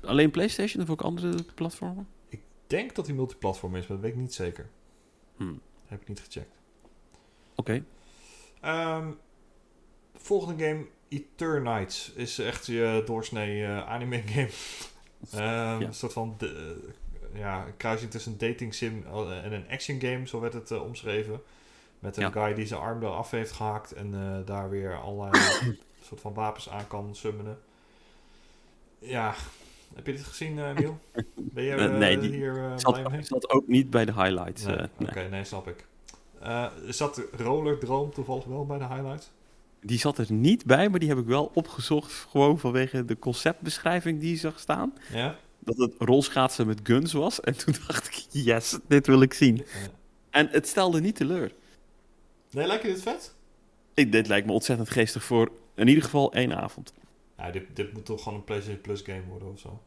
alleen PlayStation of ook andere platformen? Ik denk dat hij multiplatform is, maar dat weet ik niet zeker. Hmm. Heb ik niet gecheckt. Oké. Okay. Um, volgende game Eternights is echt je doorsnee uh, anime game. um, ja. Een soort van de, uh, ja, kruising tussen een dating sim en een action game, zo werd het uh, omschreven. Met een ja. guy die zijn arm eraf heeft gehakt en daar weer allerlei soort van wapens aan kan summonen. Ja, heb je dit gezien, Neil? Ben je nee, die hier zat, mee? zat ook niet bij de highlights. Nee. Oké, okay, nee, snap ik. zat Roller Droom toevallig wel bij de highlights? Die zat er niet bij, maar die heb ik wel opgezocht. Gewoon vanwege de conceptbeschrijving die je zag staan. Ja? Dat het rolschaatsen met guns was. En toen dacht ik, yes, dit wil ik zien. Ja. En het stelde niet teleur. Nee, lijkt je dit vet? Ik, dit lijkt me ontzettend geestig voor in ieder geval één avond. Ja, dit, dit moet toch gewoon een PlayStation Plus game worden of zo?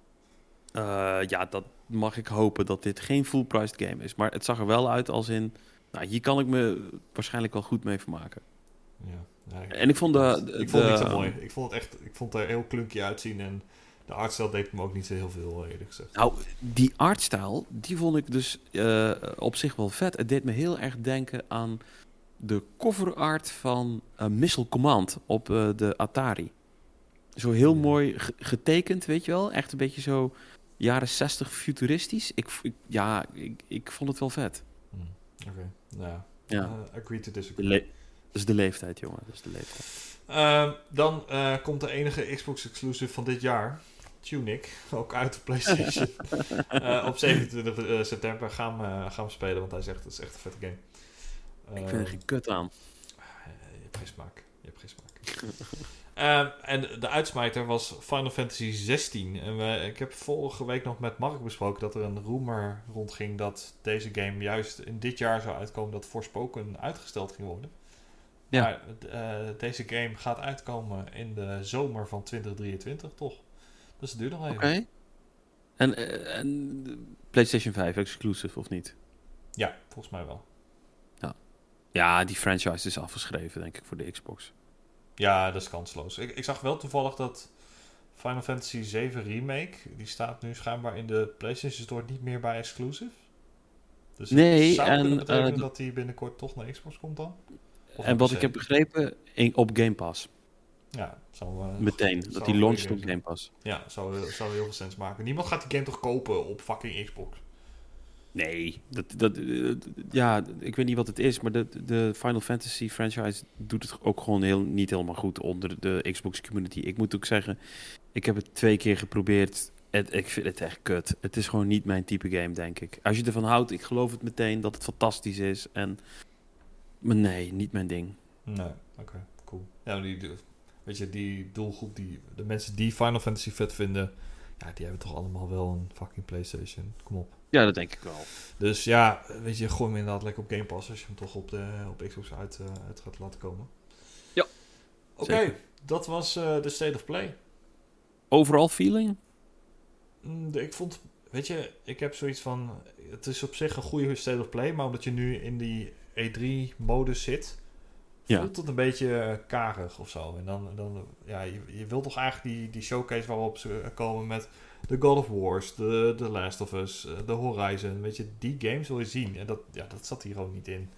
Uh, ja, dat mag ik hopen dat dit geen full-priced game is. Maar het zag er wel uit als in... Nou, hier kan ik me waarschijnlijk wel goed mee vermaken. Ja. Ja, en ik vond de, ik vond het niet zo mooi. Ik vond het echt, ik vond het er heel klunky uitzien en de artstijl deed me ook niet zo heel veel, eerlijk gezegd. Nou, die artstijl, die vond ik dus uh, op zich wel vet. Het deed me heel erg denken aan de cover art van uh, Missile Command op uh, de Atari. Zo heel mooi getekend, weet je wel? Echt een beetje zo jaren 60 futuristisch. Ik, ik ja, ik, ik vond het wel vet. Hmm. Oké, okay. nou ja. Agree to disagree. Is de leeftijd, jongen. Dat is de leeftijd. Uh, dan uh, komt de enige Xbox exclusive van dit jaar. Tunic, ook uit de PlayStation. uh, op 27 september gaan we, gaan we spelen, want hij zegt het is echt een vette game. Ik vind er geen kut aan. Je hebt geen smaak. Je hebt geen smaak. uh, en de uitsmijter was Final Fantasy 16. En we, ik heb vorige week nog met Mark besproken dat er een rumor rondging dat deze game juist in dit jaar zou uitkomen dat Forspoken uitgesteld ging worden. Ja. Maar uh, deze game gaat uitkomen in de zomer van 2023, toch? Dus het duurt nog even. Oké. Okay. En, uh, en PlayStation 5 exclusive of niet? Ja, volgens mij wel. Ja. ja, die franchise is afgeschreven, denk ik, voor de Xbox. Ja, dat is kansloos. Ik, ik zag wel toevallig dat Final Fantasy 7 Remake, die staat nu schijnbaar in de PlayStation Store niet meer bij exclusive. Dus nee, het zou en, kunnen betekenen uh, dat die binnenkort toch naar Xbox komt dan? En wat ik heb begrepen, in, op Game Pass. Ja, zou, uh, Meteen, dat die launcht op Game Pass. Ja, zou, zou heel veel sens maken. Niemand gaat die game toch kopen op fucking Xbox? Nee, dat, dat, ja, ik weet niet wat het is, maar de, de Final Fantasy franchise doet het ook gewoon heel, niet helemaal goed onder de Xbox community. Ik moet ook zeggen, ik heb het twee keer geprobeerd. Het, ik vind het echt kut. Het is gewoon niet mijn type game, denk ik. Als je ervan houdt, ik geloof het meteen dat het fantastisch is. En, maar nee, niet mijn ding. Nee, oké, okay, cool. Ja, die, weet je, die doelgroep, die, de mensen die Final Fantasy vet vinden, ja, die hebben toch allemaal wel een fucking PlayStation. Kom op. Ja, dat denk ik wel. Dus ja, weet je, gooi hem inderdaad lekker op Game Pass als je hem toch op, de, op Xbox uit, uh, uit gaat laten komen. Ja. Oké, okay, dat was uh, de State of Play. Overal feeling? Mm, ik vond, weet je, ik heb zoiets van, het is op zich een goede State of Play, maar omdat je nu in die E3-modus zit, ja. voelt het een beetje karig of zo. En dan, dan ja, je, je wilt toch eigenlijk die, die showcase waarop ze komen met de God of Wars, de The Last of Us, de Horizon. Weet je, die games wil je zien. En dat, ja, dat zat hier ook niet in.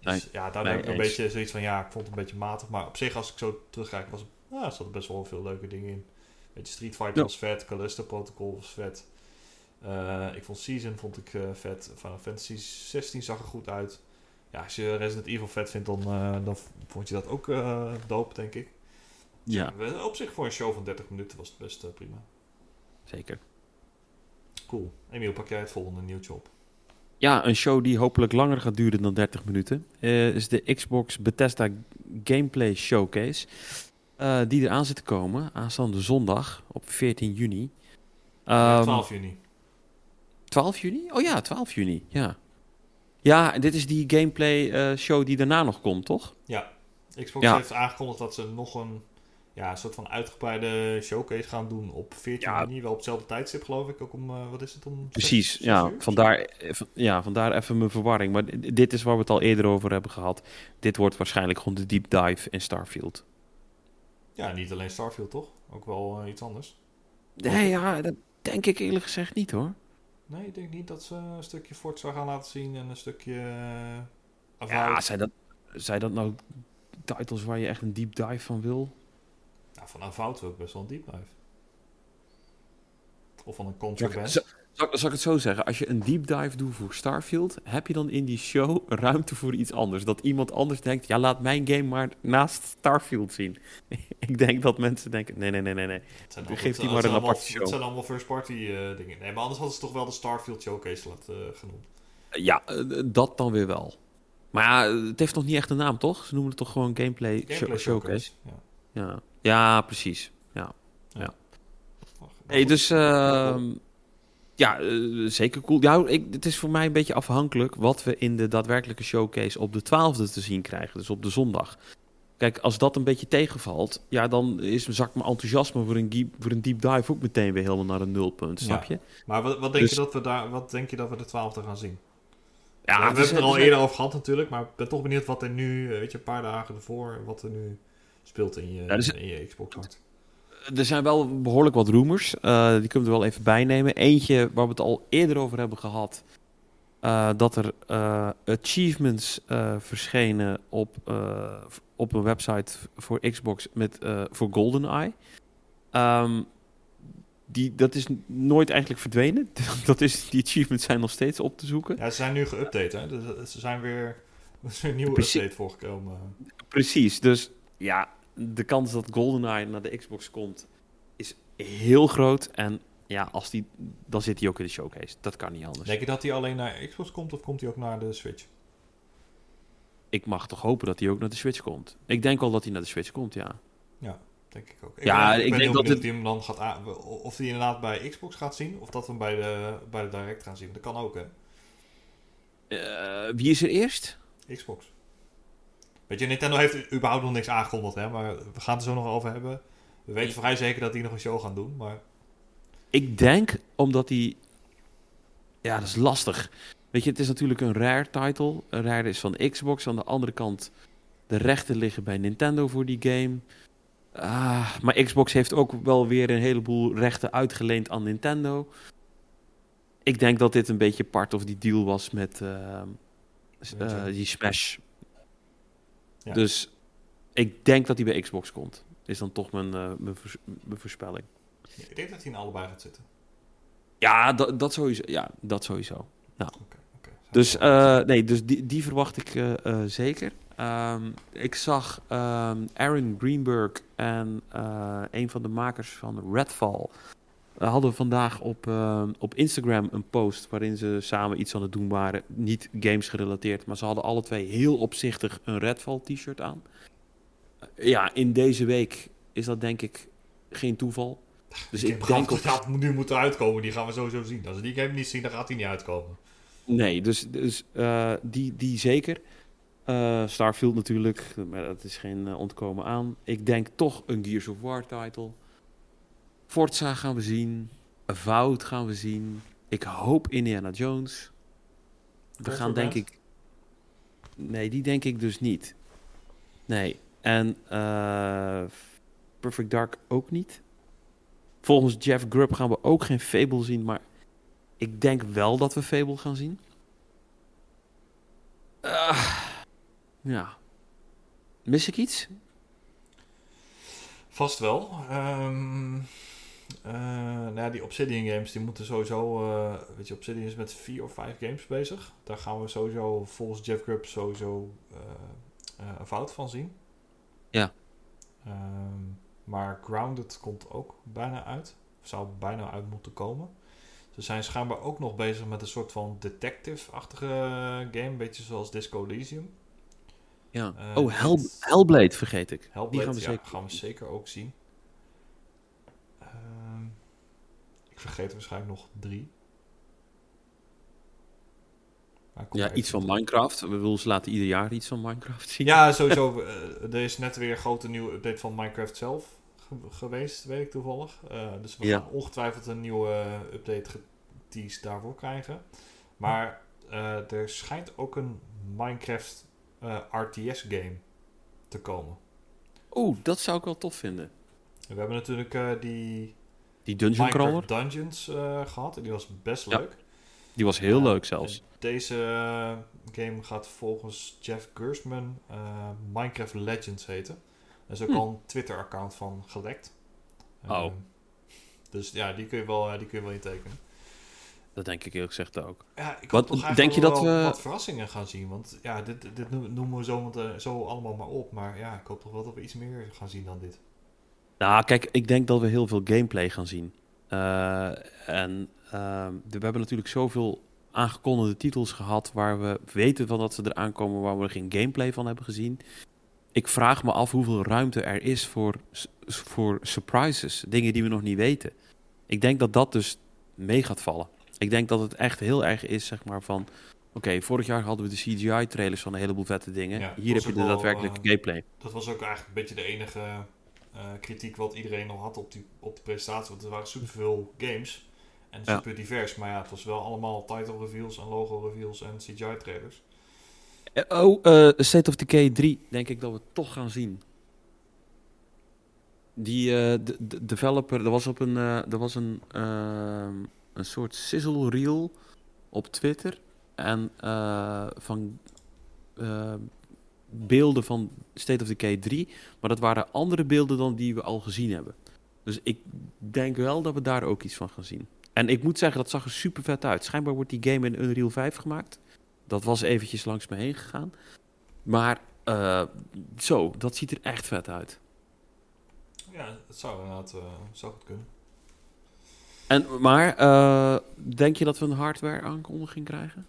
Dus nee, ja, daar nee, heb ik een eens. beetje zoiets van, ja, ik vond het een beetje matig. Maar op zich, als ik zo terugkijk, was ja, er zaten best wel veel leuke dingen in. Weet je, Street Fighter Ja. was vet, Callisto Protocol was vet. Eh, ik vond Season vond ik eh, vet. Final Fantasy 16 zag er goed uit. Ja, als je Resident Evil vet vindt, dan, eh, dan vond je dat ook eh dope, denk ik. Ja, Dus, Op zich voor een show van 30 minuten was het best eh, prima. zeker. Cool. Emiel, pak jij het volgende nieuwtje op? Ja, een show die hopelijk langer gaat duren dan 30 minuten. eh, is de Xbox Bethesda Gameplay Showcase. eh, die eraan zit te komen. Aanstaande zondag op 14 juni. Ja, Ehm, 12 juni. 12 juni? Oh ja, 12 juni. Ja. Ja, en dit is die gameplay eh, show die daarna nog komt, toch? Ja. Xbox Ja. heeft aangekondigd dat ze nog een ja, een soort van uitgebreide showcase gaan doen op 14 Ja. juni. Wel op hetzelfde tijdstip, geloof ik. Ook om, eh, wat is het, om Precies, zes- ja. uur? Vandaar, eh, ja. vandaar even mijn verwarring. Maar dit is waar we het al eerder over hebben gehad. Dit wordt waarschijnlijk gewoon de deep dive in Starfield. Ja, niet alleen Starfield, toch? Ook wel iets anders. Nee, ja, dat denk ik eerlijk gezegd niet hoor. Nee, ik denk niet dat ze een stukje Forza gaan laten zien en een stukje... eh, Ja, zijn dat, zijn dat nou titles waar je echt een deep dive van wil? Nou, van Avowed wil ik best wel een deep dive. Of van een Ja, Contraband. Zal, zal ik het zo zeggen? Als je een deep dive doet voor Starfield, heb je dan in die show ruimte voor iets anders? Dat iemand anders denkt, ja, laat mijn game maar naast Starfield zien. ik denk dat mensen denken, nee, nee, nee, nee, nee. Het zijn Geef allemaal- die maar een aparte show. Het zijn allemaal first party eh, dingen. Nee, maar anders hadden ze toch wel de Starfield Showcase laten, eh, genoemd. Ja, eh, dat dan weer wel. Maar ja, het heeft nog niet echt een naam, toch? Ze noemen het toch gewoon gameplay, Gameplay show- showcase? Ja. Ja. ja, precies. Ja. Wacht, Hey, dus ehm, ja, eh, zeker cool. Ja, ik, het is voor mij een beetje afhankelijk wat we in de daadwerkelijke showcase op de 12e te zien krijgen, dus op de zondag. Kijk, als dat een beetje tegenvalt, ja, dan is zakt mijn enthousiasme voor een, deep, voor een deep dive ook meteen weer helemaal naar een nulpunt, snap Ja. je? Maar wat, wat, denk Dus- je dat we daar, wat denk je dat we de 12e gaan zien? Ja, we hebben het er al eerder over gehad natuurlijk, maar ik ben toch benieuwd wat er nu, eh, weet je, een paar dagen ervoor, wat er nu speelt in je, Ja, dus- in je Xbox hart. Er zijn wel behoorlijk wat rumors. eh, die kunnen we er wel even bij nemen. Eentje waar we het al eerder over hebben gehad. eh, dat er eh, achievements verschenen op, op een website voor Xbox met, voor GoldenEye. Ehm die, dat is nooit eigenlijk verdwenen. dat is, die achievements zijn nog steeds op te zoeken. Ja, ze zijn nu geüpdate, hè? Dus ze zijn weer, er is weer een nieuwe Precies. update voorgekomen. Precies, dus ja, de kans dat GoldenEye naar de Xbox komt is heel groot. En ja, als die, dan zit hij ook in de showcase. Dat kan niet anders. Denk je dat hij alleen naar Xbox komt of komt hij ook naar de Switch? Ik mag toch hopen dat hij ook naar de Switch komt. Ik denk wel dat hij naar de Switch komt, ja. Denk ik ook. Ja, ben, ik ben denk dat het- hem dan gaat aan- of hij inderdaad bij Xbox gaat zien of dat we hem bij de, bij de Direct gaan zien. Dat kan ook, hè? Eh, wie is er eerst? Xbox. Weet je, Nintendo heeft überhaupt nog niks aangekondigd, hè? Maar we gaan het er zo nog over hebben. We weten vrij zeker dat die nog een show gaan doen, maar... Ik denk omdat hij... Ja, dat is lastig. Weet je, het is natuurlijk een rare title. Een rare is van Xbox. Aan de andere kant, de rechten liggen bij Nintendo voor die game. Ah, maar Xbox heeft ook wel weer een heleboel rechten uitgeleend aan Nintendo. Ik denk dat dit een beetje part of die deal was met eh, s- eh, die Smash. Ja. Dus ik denk dat hij bij Xbox komt. Is dan toch mijn, eh, mijn, voors- mijn voorspelling. Ik denk dat hij in allebei gaat zitten. Ja, dat, dat sowieso. Ja, dat sowieso. Oké, oké. Dus, eh, nee, dus die, die verwacht ik eh, eh, zeker. Ehm, ik zag ehm, Aaron Greenberg en eh, een van de makers van Redfall... eh, hadden vandaag op, ehm, op Instagram een post waarin ze samen iets aan het doen waren. Niet games gerelateerd, maar ze hadden alle twee heel opzichtig een Redfall t-shirt aan. Eh, ja, in deze week is dat denk ik geen toeval. Dus ik denk gaat, op nu moeten uitkomen, die gaan we sowieso zien. Als we die game niet zien, dan gaat die niet uitkomen. Nee, dus, dus eh, die, die zeker. Eh, Starfield natuurlijk, maar dat is geen eh, ontkomen aan. Ik denk toch een Gears of War title. Forza gaan we zien. Avowed gaan we zien. Ik hoop Indiana Jones. We gaan denk ik... Nee, die denk ik dus niet. Nee. En eh, Perfect Dark ook niet. Volgens Jeff Grubb gaan we ook geen Fable zien, maar ik denk wel dat we Fable gaan zien. Ah, ja. Mis ik iets? Vast wel. Ehm eh, nou ja, die Obsidian games, die moeten sowieso... eh, weet je, Obsidian is met vier of vijf games bezig. Daar gaan we sowieso, volgens Jeff Grubb, sowieso eh, een fout van zien. Ja. Ehm, maar Grounded komt ook bijna uit. Zou bijna uit moeten komen. Ze zijn schijnbaar ook nog bezig met een soort van detective-achtige game. Een beetje zoals Disco Elysium. Ja. Oh, Hell, Hellblade vergeet ik. Hellblade, Die gaan we ja, zeker gaan we zeker ook zien. Ik vergeet waarschijnlijk nog drie. Ja, iets van Minecraft. We willen ze laten ieder jaar iets van Minecraft zien. Ja, sowieso. eh, er is net weer een grote nieuwe update van Minecraft zelf ge- geweest, weet ik toevallig. Eh, dus we Ja. gaan ongetwijfeld een nieuwe update geteased daarvoor krijgen. Maar eh, er schijnt ook een Minecraft eh, RTS game te komen. Oeh, dat zou ik wel tof vinden. En we hebben natuurlijk die Die Dungeon Crawler, Dungeons eh, gehad. En die was best Ja, leuk. die was heel Eh, leuk zelfs. Deze eh, game gaat volgens Jeff Gersman Minecraft Legends heten. Dat is ook Hm. al een Twitter-account van gelekt. Oh. Dus ja, die kun je wel, die kun je wel intekenen. Dat denk ik eerlijk gezegd ook. Ja, ik Wat- toch denk je wel dat we- wat verrassingen gaan zien. Want ja, dit, dit no- noemen we zo, want, zo allemaal maar op. Maar ja, ik hoop toch wel dat we iets meer gaan zien dan dit. Nou, kijk, ik denk dat we heel veel gameplay gaan zien. Eh, en ehm, we hebben natuurlijk zoveel aangekondigde titels gehad waar we weten van dat ze eraan komen, waar we geen gameplay van hebben gezien. Ik vraag me af hoeveel ruimte er is voor, voor surprises, dingen die we nog niet weten. Ik denk dat dat dus mee gaat vallen. Ik denk dat het echt heel erg is, zeg maar, van... Oké, vorig jaar hadden we de CGI-trailers van een heleboel vette dingen. Ja, Hier heb je de daadwerkelijke eh, gameplay. Dat was ook eigenlijk een beetje de enige kritiek wat iedereen al had op, die, op de presentatie. Want er waren superveel games en Ja. super divers. Maar ja, het was wel allemaal title reveals en logo reveals en CGI trailers. Eh, Oh, eh, State of Decay 3 denk ik dat we toch gaan zien. Die eh, de, de developer, er was op een, eh, er was een, ehm, een soort sizzle reel op Twitter. en eh, van eh, beelden van State of Decay 3. Maar dat waren andere beelden dan die we al gezien hebben. Dus ik denk wel dat we daar ook iets van gaan zien. En ik moet zeggen, dat zag er super vet uit. Schijnbaar wordt die game in Unreal 5 gemaakt. Dat was eventjes langs me heen gegaan. Maar eh, zo, dat ziet er echt vet uit. Ja, het zou inderdaad uh, zou goed kunnen. En, maar uh, denk je dat we een hardware aankondiging krijgen?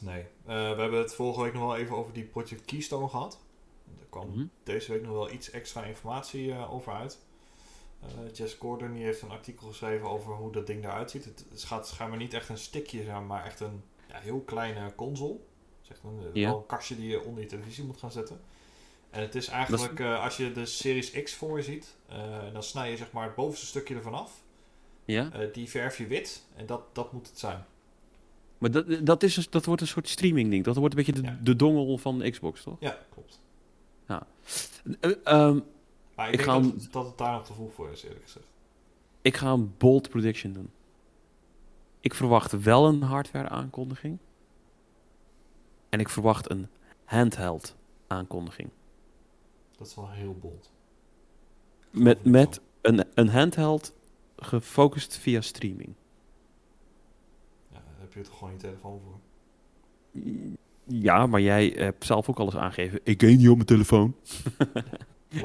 Nee. we hebben het vorige week nog wel even over die Project Keystone gehad. Er kwam mm -hmm. deze week nog wel iets extra informatie over uit. Jess Gordon die heeft een artikel geschreven over hoe dat ding eruit ziet. Het, gaat schijnbaar niet echt een stickje zijn, maar echt een ja, heel kleine console. Zeg dan, ja. een kastje die je onder je televisie moet gaan zetten. En het is eigenlijk, uh, als je de Series X voor je ziet, uh, dan snij je zeg maar het bovenste stukje ervan af. Ja. Uh, die verf je wit en dat, dat moet het zijn. Maar dat, dat, is, dat wordt een soort streaming ding. Dat wordt een beetje de, ja. de dongel van de Xbox, toch? Ja, klopt. Ja. Um, maar ik, ik denk ga dat, dat het daar nog te vroeg voor is, eerlijk gezegd. Ik ga een bold prediction doen. Ik verwacht wel een hardware aankondiging. En ik verwacht een handheld aankondiging. Dat is wel heel bold. Met, met een, een handheld gefocust via streaming. Je toch gewoon je telefoon voor? Ja, maar jij hebt zelf ook alles aangegeven. Ik game niet op mijn telefoon.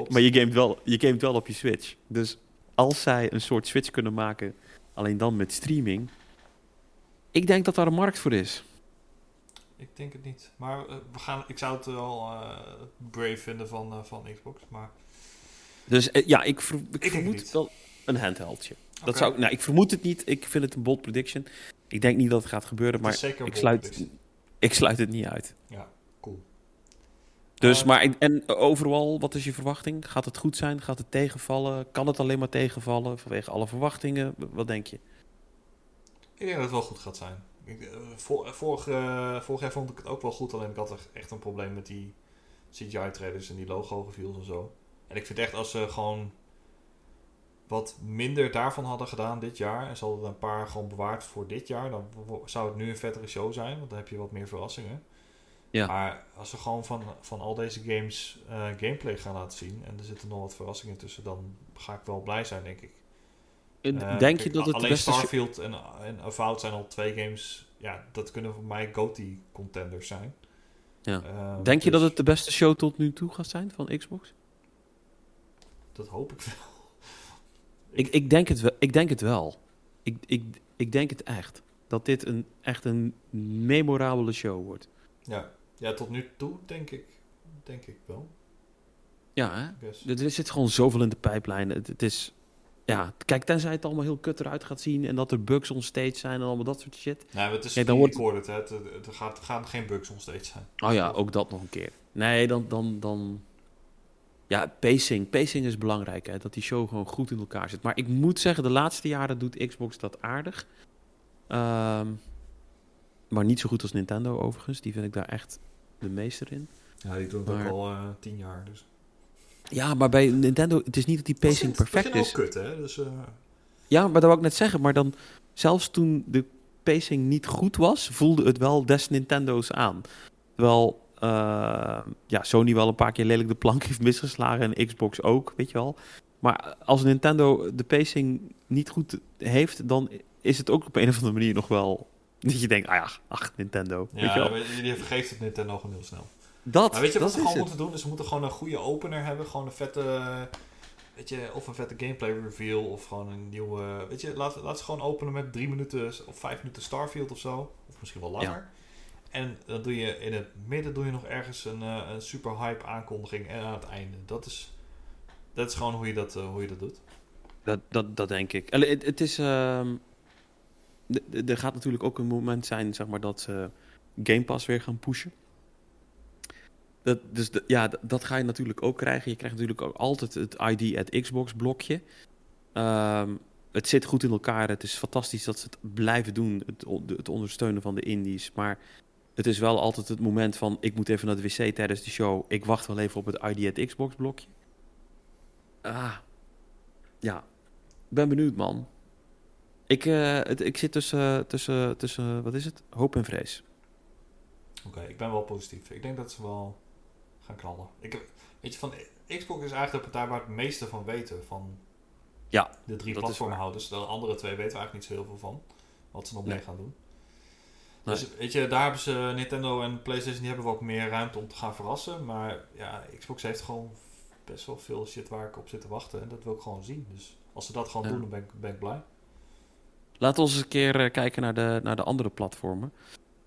maar je gamet, wel, je gamet wel op je Switch. Dus als zij een soort Switch kunnen maken, alleen dan met streaming... Ik denk dat daar een markt voor is. Ik denk het niet. Maar uh, we gaan, ik zou het wel uh, brave vinden van, uh, van Xbox. Maar... Dus ja, ik, ver, ik, ik vermoed wel een handheldje. Okay. Dat zou, nou, ik vermoed het niet. Ik vind het een bold prediction. Ik denk niet dat het gaat gebeuren, maar ik sluit, ik sluit het niet uit. Ja, cool. Dus, maar en overal, wat is je verwachting? Gaat het goed zijn? Gaat het tegenvallen? Kan het alleen maar tegenvallen vanwege alle verwachtingen? Wat denk je? Ik denk dat het wel goed gaat zijn. Ik, vor, vorig, uh, vorig jaar vond ik het ook wel goed, alleen ik had echt een probleem met die CGI-trailers en die logo-reveals en zo. En ik vind echt als ze gewoon wat minder daarvan hadden gedaan dit jaar, en ze hadden er een paar gewoon bewaard voor dit jaar, dan zou het nu een vettere show zijn, want dan heb je wat meer verrassingen. Ja. Maar als ze gewoon van, van al deze games uh, gameplay gaan laten zien, en er zitten nog wat verrassingen tussen, dan ga ik wel blij zijn, denk ik. Uh, Denk je dat het alleen Starfield en, en Avowed zijn al twee games. Ja, dat kunnen voor mij GOTY contenders zijn. Ja. Uh, Denk dus... je dat het de beste show tot nu toe gaat zijn van Xbox? Dat hoop ik wel. Ik, ik, denk, het wel, ik denk het wel. Ik, ik, ik denk het echt. Dat dit een, echt een memorabele show wordt. Ja. ja, tot nu toe denk ik, denk ik wel. Ja, hè? er zit gewoon zoveel in de pijplijn. Het, het is ja, kijk, tenzij het allemaal heel kut eruit gaat zien en dat er bugs onstage zijn en allemaal dat soort shit. Nee, het is Kijk, dan wordt... recorded, hè. Er gaat, gaan geen bugs onstage zijn. Oh ja, ook dat nog een keer. Nee, dan... dan, dan... Ja, pacing. Pacing is belangrijk, hè. Dat die show gewoon goed in elkaar zit. Maar ik moet zeggen, de laatste jaren doet Xbox dat aardig. Um, maar niet zo goed als Nintendo, overigens. Die vind ik daar echt de meester in. Ja, die doen het maar... ook al uh, tien jaar, dus... Ja, maar bij Nintendo, het is niet dat die pacing perfect is. kut, hè? Dus, uh... Ja, maar dat wou ik net zeggen. Maar dan, zelfs toen de pacing niet goed was, voelde het wel des Nintendo's aan. Terwijl uh, ja, Sony wel een paar keer lelijk de plank heeft misgeslagen en Xbox ook, weet je wel. Maar als Nintendo de pacing niet goed heeft, dan is het ook op een of andere manier nog wel... Dat je denkt, ah ja, ach, Nintendo. Ja, weet je wel. je vergeeft het Nintendo gewoon heel snel. Dat, maar weet je wat ze gewoon moeten doen? Dus ze moeten gewoon een goede opener hebben. Gewoon een vette, weet je, of een vette gameplay reveal. Of gewoon een nieuwe, weet je, laat, laat ze gewoon openen met drie minuten of vijf minuten Starfield of zo. Of misschien wel langer. Ja. En dan doe je in het midden doe je nog ergens een, uh, een super hype aankondiging. En aan het einde. Dat is, dat is gewoon hoe je dat, uh, hoe je dat doet. Dat, dat, dat denk ik. Het, is... Uh, er gaat natuurlijk ook een moment zijn, zeg maar, dat ze Game Pass weer gaan pushen. Dat, dus ja, dat ga je natuurlijk ook krijgen. Je krijgt natuurlijk ook altijd het ID at Xbox blokje. Um, het zit goed in elkaar. Het is fantastisch dat ze het blijven doen. Het, het, ondersteunen van de indies. Maar het is wel altijd het moment van... ik moet even naar de wc tijdens de show. Ik wacht wel even op het ID at Xbox blokje. Ah, ja. Ik ben benieuwd, man. Ik, uh, het, ik zit tussen, tussen, tussen... Wat is het? Hoop en vrees. Oké, ik ben wel positief. Ik denk dat ze wel gaan knallen. Ik, heb- weet je, van Xbox is eigenlijk de partij waar het meeste van weten. Van Ja, de drie platformhouders. De andere twee weten we eigenlijk niet zo heel veel van. Wat ze nog Nee. mee gaan doen. Nee. Dus weet je, daar hebben ze Nintendo en PlayStation die hebben wat meer ruimte om te gaan verrassen. Maar ja, Xbox heeft gewoon best wel veel shit waar ik op zit te wachten. En dat wil ik gewoon zien. Dus als ze dat gewoon Ja. doen, dan ben ik, ben ik blij. Laten we eens een keer eh, kijken naar de, naar de andere platformen.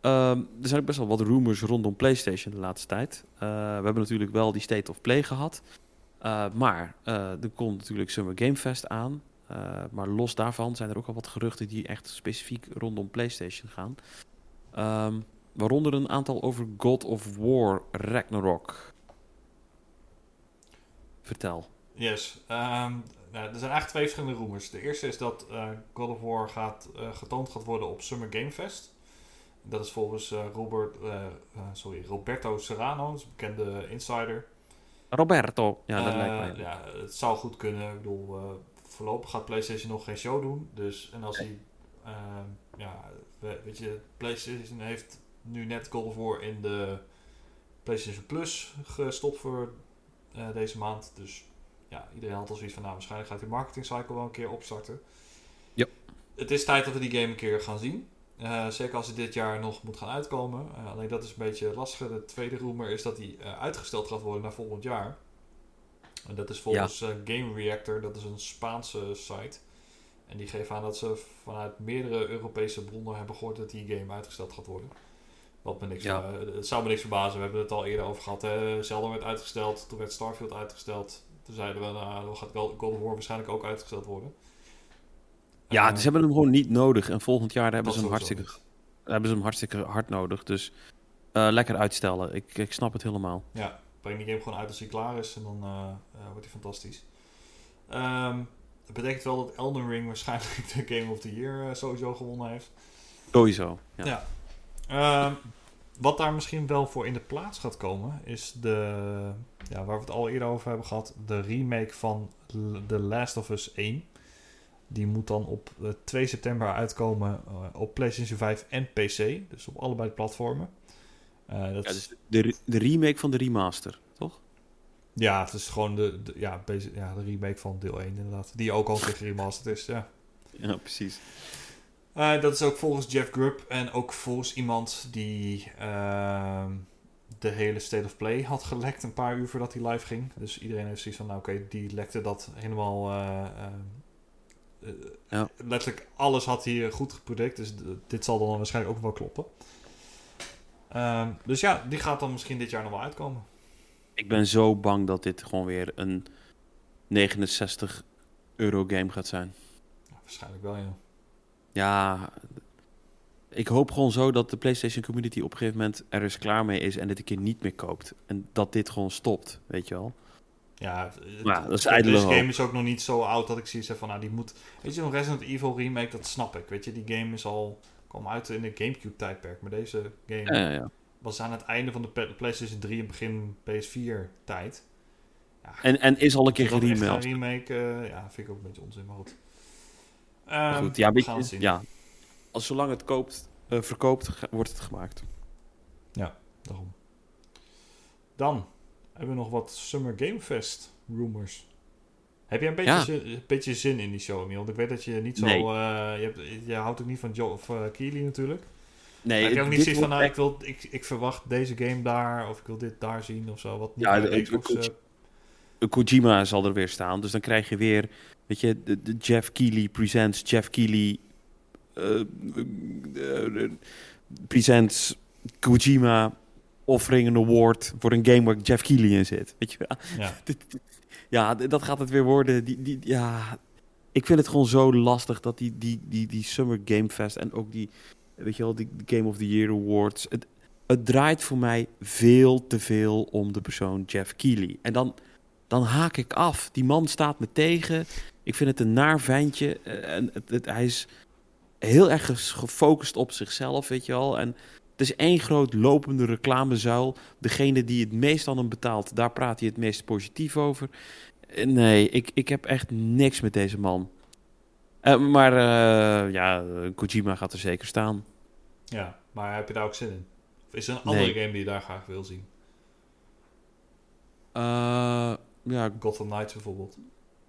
Ehm, er zijn ook best wel wat rumors rondom PlayStation de laatste tijd. Eh, we hebben natuurlijk wel die State of Play gehad. Eh, maar er komt natuurlijk Summer Game Fest aan. Maar los daarvan zijn er ook al wat geruchten die echt specifiek rondom PlayStation gaan. Ehm, waaronder een aantal over God of War Ragnarok. Vertel. Yes. Ehm, nou, er zijn eigenlijk twee verschillende rumors. De eerste is dat eh, God of War gaat, eh, getoond gaat worden op Summer Game Fest. Dat is volgens eh, Robert, sorry, Roberto Serrano, een bekende insider. Roberto. Ja, dat lijkt mij. Ja, het zou goed kunnen. Ik bedoel, voorlopig gaat PlayStation nog geen show doen. Dus, en als hij, ehm, ja, we- weet je, PlayStation heeft nu net God of War in de PlayStation Plus gestopt voor eh, deze maand. Dus ja, iedereen had al zoiets van, nou, waarschijnlijk gaat die marketing cycle wel een keer opstarten. Ja. Het is tijd dat we die game een keer gaan zien. Eh, zeker als hij dit jaar nog moet gaan uitkomen. Eh, alleen dat is een beetje lastig. De tweede rumor is dat hij uitgesteld gaat worden naar volgend jaar. En dat is volgens Game Reactor, dat is een Spaanse site. En die geven aan dat ze vanuit meerdere Europese bronnen hebben gehoord dat die game uitgesteld gaat worden. Wat me niks, Ja. eh, het zou me niks verbazen. We hebben het al eerder over gehad. Hè. Zelda werd uitgesteld, toen werd Starfield uitgesteld. Toen zeiden we, nou, dan gaat God of War waarschijnlijk ook uitgesteld worden. Ja, Eh, ze hebben hem gewoon niet nodig. En volgend jaar hebben ze hem hartstikke, hebben ze hem hartstikke hard nodig. Dus eh, lekker uitstellen. Ik, ik snap het helemaal. Ja, breng die game gewoon uit als hij klaar is en dan eh, wordt hij fantastisch. Ehm dat betekent wel dat Elden Ring waarschijnlijk de Game of the Year eh, sowieso gewonnen heeft. Sowieso. Ja. Ja. Ehm, wat daar misschien wel voor in de plaats gaat komen, is de, ja, waar we het al eerder over hebben gehad, de remake van The Last of Us 1. Die moet dan op eh, 2 september uitkomen eh, op PlayStation 5 en PC, dus op allebei de platformen. Eh, dat Ja, dus de, de remake van de remaster? Ja, het is gewoon de, de- ja, ja, de remake van deel 1 inderdaad. Die ook al een keer geremasterd is, ja. Ja, precies. Eh, dat is ook volgens Jeff Grubb en ook volgens iemand die ehm, de hele State of Play had gelekt een paar uur voordat hij live ging. Dus iedereen heeft zoiets van, nou oké, die lekte dat helemaal... eh, eh, Ja. Letterlijk alles had hij goed gepredict, dus dit zal dan waarschijnlijk ook wel kloppen. Ehm, dus ja, die gaat dan misschien dit jaar nog wel uitkomen. Ik ben zo bang dat dit gewoon weer een 69 euro game gaat zijn. Ja, waarschijnlijk wel, ja. Ja, ik hoop gewoon zo dat de PlayStation community op een gegeven moment er eens klaar mee is en dit een keer niet meer koopt. En dat dit gewoon stopt, weet je wel. Ja, het- dat is Deze game is ook nog niet zo oud dat ik zie van, nou die moet... Weet je, een Resident Evil remake, dat snap ik. Weet je, die game is al... kwam uit in de Gamecube tijdperk. Maar deze game ja, ja. Was aan het einde van de PlayStation 3 en begin PS4 tijd. Ja, En, en is al een keer dat echt geremeld. Een remake, eh, ja, vind ik ook een beetje onzin, maar goed. Maar Ehm, goed, ja, we weet gaan je, het zien. ja. Als zolang het koopt, eh, verkoopt, wordt het gemaakt. Daarom. Dan hebben we nog wat Summer Game Fest rumors. Heb jij een beetje, Ja. zin, een beetje zin in die show, Emiel? Want ik weet dat je niet zo... Nee. eh, je, hebt, je houdt ook niet van Joe of Keely natuurlijk. Nee, heb je ook niet zoiets van, nou, ik, wil, ik, ik verwacht deze game daar, of ik wil dit daar zien of zo. Wat niet Ja, de- Xbox... de- eh, echt- Kojima zal er weer staan. Dus dan krijg je weer, weet je, de, de Jeff Keighley presents Jeff Keighley eh, eh, presents Kojima offering een award voor een game waar Jeff Keighley in zit. Weet je wel? ja. Ja, dat gaat het weer worden. Die, die, ja, ik vind het gewoon zo lastig dat die, die, die, die Summer Game Fest en ook die, weet je wel, die Game of the Year Awards. Het, het draait voor mij veel te veel om de persoon Jeff Keighley. En dan, dan haak ik af. Die man staat me tegen. Ik vind het een naar ventje. eh, En het, hij is heel erg gefocust op zichzelf, weet je wel. En het is één groot lopende reclamezuil. Degene die het meest aan hem betaalt, daar praat hij het meest positief over. Nee, ik, ik heb echt niks met deze man. Eh, maar eh, ja, Kojima gaat er zeker staan. ja, maar heb je daar ook zin in? Of is er een andere Nee. game die je daar graag wil zien? Eh, ja, Gotham Knights bijvoorbeeld.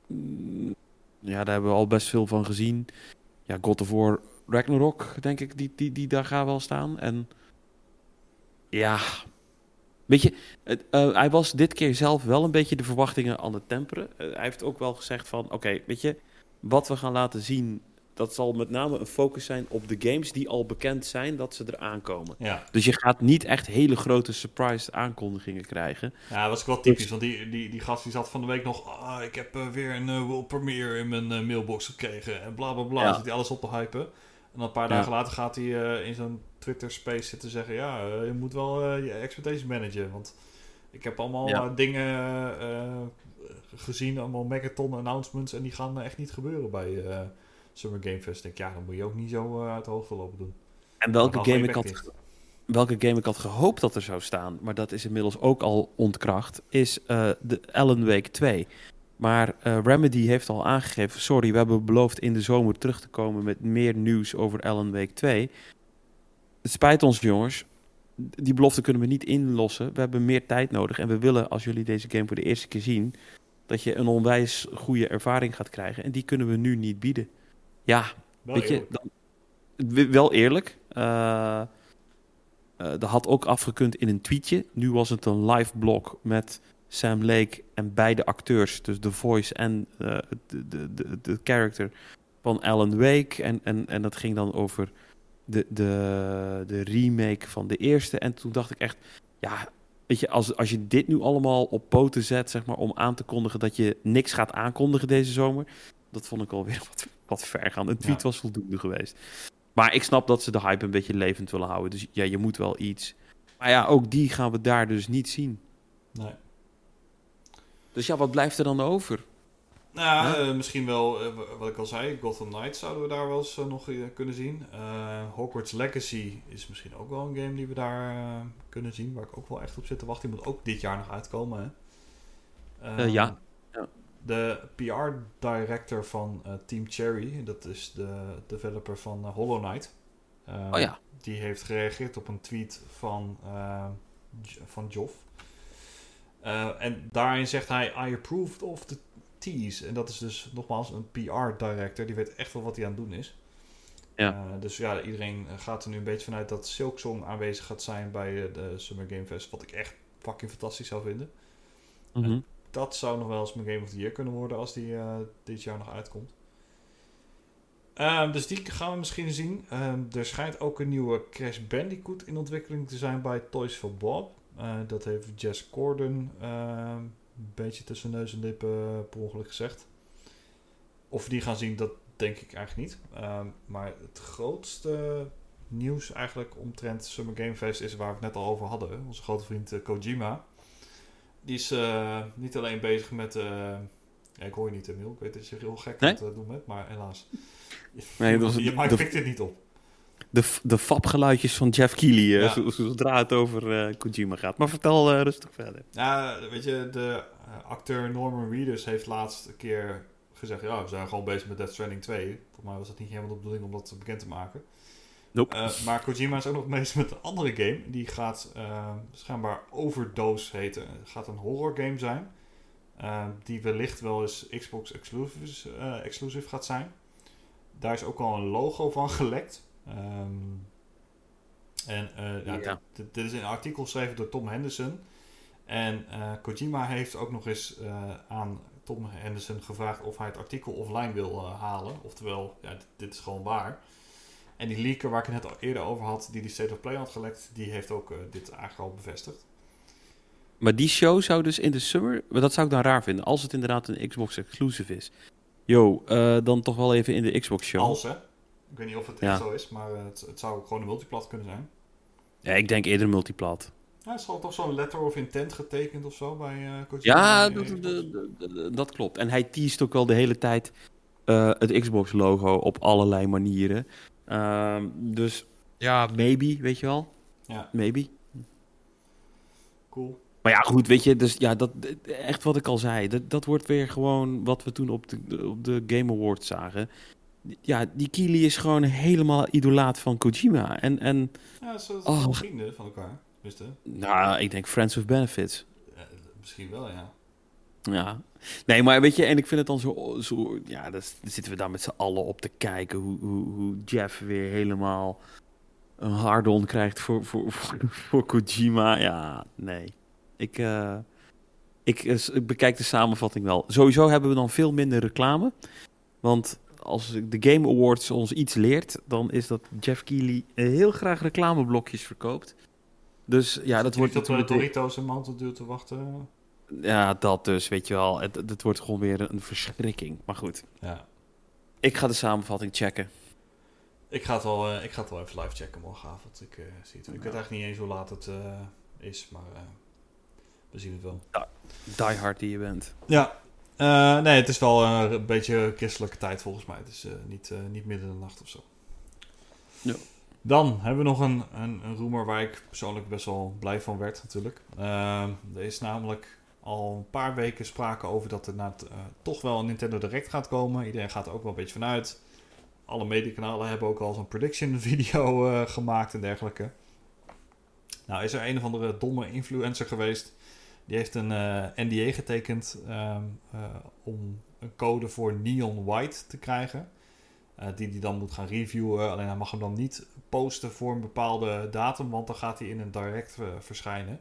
mm, ja, daar hebben we al best veel van gezien. Ja, God of War Ragnarok, denk ik, die, die, die daar gaat wel staan. En ja, weet je, hij was dit keer zelf wel een beetje de verwachtingen aan het temperen. Hij heeft ook wel gezegd van, oké, weet je, wat we gaan laten zien, dat zal met name een focus zijn op de games die al bekend zijn dat ze eraan komen. Ja. Dus je gaat niet echt hele grote surprise aankondigingen krijgen. Ja, dat was ook wel typisch. Want die, die, die gast die zat van de week nog... Ah, ik heb eh, weer een world premiere in mijn eh, mailbox gekregen. En bla bla bla. Ja. Zit hij alles op te hypen. En dan een paar Ja. dagen later gaat hij in zo'n Twitter space zitten zeggen... Ja, je moet wel je expectations managen. Want ik heb allemaal Ja. eh, dingen eh, gezien. Allemaal megaton announcements. En die gaan eh, echt niet gebeuren bij eh, Summer Game Fest. Ik denk, ja, dan moet je ook niet zo eh, uit de hoogte lopen doen. En welke game, ik had, welke game ik had gehoopt dat er zou staan, maar dat is inmiddels ook al ontkracht, is eh, de Alan Wake 2. Maar eh, Remedy heeft al aangegeven, sorry, we hebben beloofd in de zomer terug te komen met meer nieuws over Alan Wake 2. Het spijt ons jongens, die belofte kunnen we niet inlossen. We hebben meer tijd nodig en we willen, als jullie deze game voor de eerste keer zien, dat je een onwijs goede ervaring gaat krijgen. En die kunnen we nu niet bieden. Ja, Wel Weet je, dan, wel eerlijk. eh, eh, dat had ook afgekund in een tweetje. Nu was het een live blog met Sam Lake en beide acteurs, dus de voice en eh, de, de, de, de character van Alan Wake. En, en, en dat ging dan over de, de, de remake van de eerste. En toen dacht ik echt, ja, weet je, als, als je dit nu allemaal op poten zet, zeg maar, om aan te kondigen dat je niks gaat aankondigen deze zomer, dat vond ik alweer wat, wat ver gaan. Een tweet Ja. was voldoende geweest. Maar ik snap dat ze de hype een beetje levend willen houden. Dus ja, je moet wel iets. Maar ja, ook die gaan we daar dus niet zien. Nee. Dus ja, wat blijft er dan over? Nou, ja, eh, misschien wel, eh, wat ik al zei, Gotham Knights zouden we daar wel eens eh, nog kunnen zien. Hogwarts Legacy is misschien ook wel een game die we daar kunnen zien, waar ik ook wel echt op zit te wachten. Die moet ook dit jaar nog uitkomen, hè? Ehm, ja. Ja. De PR-director van Team Cherry, dat is de developer van Hollow Knight. Eh, Oh ja. Die heeft gereageerd op een tweet van, van Joff. En daarin zegt hij, I approved of the tease. En dat is dus nogmaals een PR-director. Die weet echt wel wat hij aan het doen is. Ja. Eh, dus ja, iedereen gaat er nu een beetje vanuit dat Silksong aanwezig gaat zijn bij eh, de Summer Game Fest. Wat ik echt fucking fantastisch zou vinden. Mhm. Dat zou nog wel eens mijn Game of the Year kunnen worden als die eh, dit jaar nog uitkomt. Ehm, dus die gaan we misschien zien. Ehm, er schijnt ook een nieuwe Crash Bandicoot in ontwikkeling te zijn bij Toys for Bob. Eh, dat heeft Jess Corden ehm, beetje tussen neus en lippen eh, per ongeluk gezegd. Of we die gaan zien, dat denk ik eigenlijk niet. Ehm, maar het grootste nieuws eigenlijk omtrent Summer Game Fest is waar we het net al over hadden. Onze grote vriend eh, Kojima. Die is eh, niet alleen bezig met... ja, ik hoor je niet, Emil. Ik weet dat je heel gek Nee? aan het doen bent, maar helaas. Nee, dat was- je de- pikt het niet op. De, de fapgeluidjes van Jeff Keighley, eh, Ja. zo- zodra het over eh, Kojima gaat. Maar vertel eh, rustig verder. Ja, weet je, de acteur Norman Reedus heeft laatst een keer gezegd... Ja, we zijn gewoon bezig met Death Stranding 2. Volgens mij was dat niet helemaal de bedoeling om dat bekend te maken. Nope. Maar Kojima is ook nog bezig met een andere game. Die gaat schijnbaar Overdose heten. Het gaat een horror game zijn. die wellicht wel eens Xbox exclusive, exclusive gaat zijn. Daar is ook al een logo van gelekt. Ehm, en eh, ja, Ja. Dit, dit is een artikel geschreven door Tom Henderson. En eh, Kojima heeft ook nog eens eh, aan Tom Henderson gevraagd of hij het artikel offline wil halen. Oftewel, ja, dit, dit is gewoon waar. En die leaker waar ik het net al eerder over had, die die State of Play had gelekt, die heeft ook dit eigenlijk al bevestigd. Maar die show zou dus in de summer... maar Dat zou ik dan raar vinden, als het inderdaad een Xbox exclusive is. Yo, dan toch wel even in de Xbox show. Als hè. Ik weet niet of het Ja. echt zo is, maar eh, het, het zou ook gewoon een multiplat kunnen zijn. Ja, ik denk eerder multiplat. Ja, is al toch zo'n letter of intent getekend of zo bij eh Kojima? Ja, dat, dat- klopt. En hij teest ook wel de hele tijd eh, het Xbox-logo op allerlei manieren. Ehm, dus ja, maybe, weet je wel. Ja, Maybe. cool. Maar ja, goed, weet je, dus ja, dat, echt wat ik al zei. Dat, dat wordt weer gewoon wat we toen op de, op de Game Awards zagen. Ja, die Keely is gewoon helemaal idolaat van Kojima. En, en Ja, ze zijn Oh. vrienden van elkaar. Wist je? nou, ik denk Friends with Benefits. Ja, misschien wel, ja. Ja. Nee, maar weet je, en ik vind het dan zo... zo ja, dan zitten we daar met z'n allen op te kijken hoe, hoe, hoe Jeff weer helemaal een hard-on krijgt voor, voor, voor, voor Kojima. Ja, nee. Ik, eh, ik, eh, ik bekijk de samenvatting wel. Sowieso hebben we dan veel minder reclame. Want als de Game Awards ons iets leert, dan is dat Jeff Keighley heel graag reclameblokjes verkoopt. Dus ja, dat wordt natuurlijk... de Doritos en Mountain Dew te wachten. Ja, dat dus, weet je wel. Het, het wordt gewoon weer een verschrikking. Maar goed, Ja. ik ga de samenvatting checken. Ik ga het wel, eh, ik ga het wel even live checken morgenavond. Ik, eh, zie het. ik weet eigenlijk niet eens hoe laat het eh, is, maar we zien het wel. Die hard die je bent. Ja, eh, nee, het is wel een beetje christelijke tijd volgens mij. Het is eh, niet, eh, niet midden in de nacht of zo. Ja. Dan hebben we nog een, een, een rumor waar ik persoonlijk best wel blij van werd natuurlijk. Ehm, er is namelijk al een paar weken sprake over dat er na het, toch wel een Nintendo Direct gaat komen. Iedereen gaat er ook wel een beetje vanuit. Alle mediekanalen hebben ook al zo'n prediction video gemaakt en dergelijke. Nou is er een of andere domme influencer geweest die heeft een eh, NDA getekend ehm, eh, om een code voor Neon White te krijgen. Eh, die hij dan moet gaan reviewen. Alleen hij mag hem dan niet posten voor een bepaalde datum, want dan gaat hij in een direct verschijnen.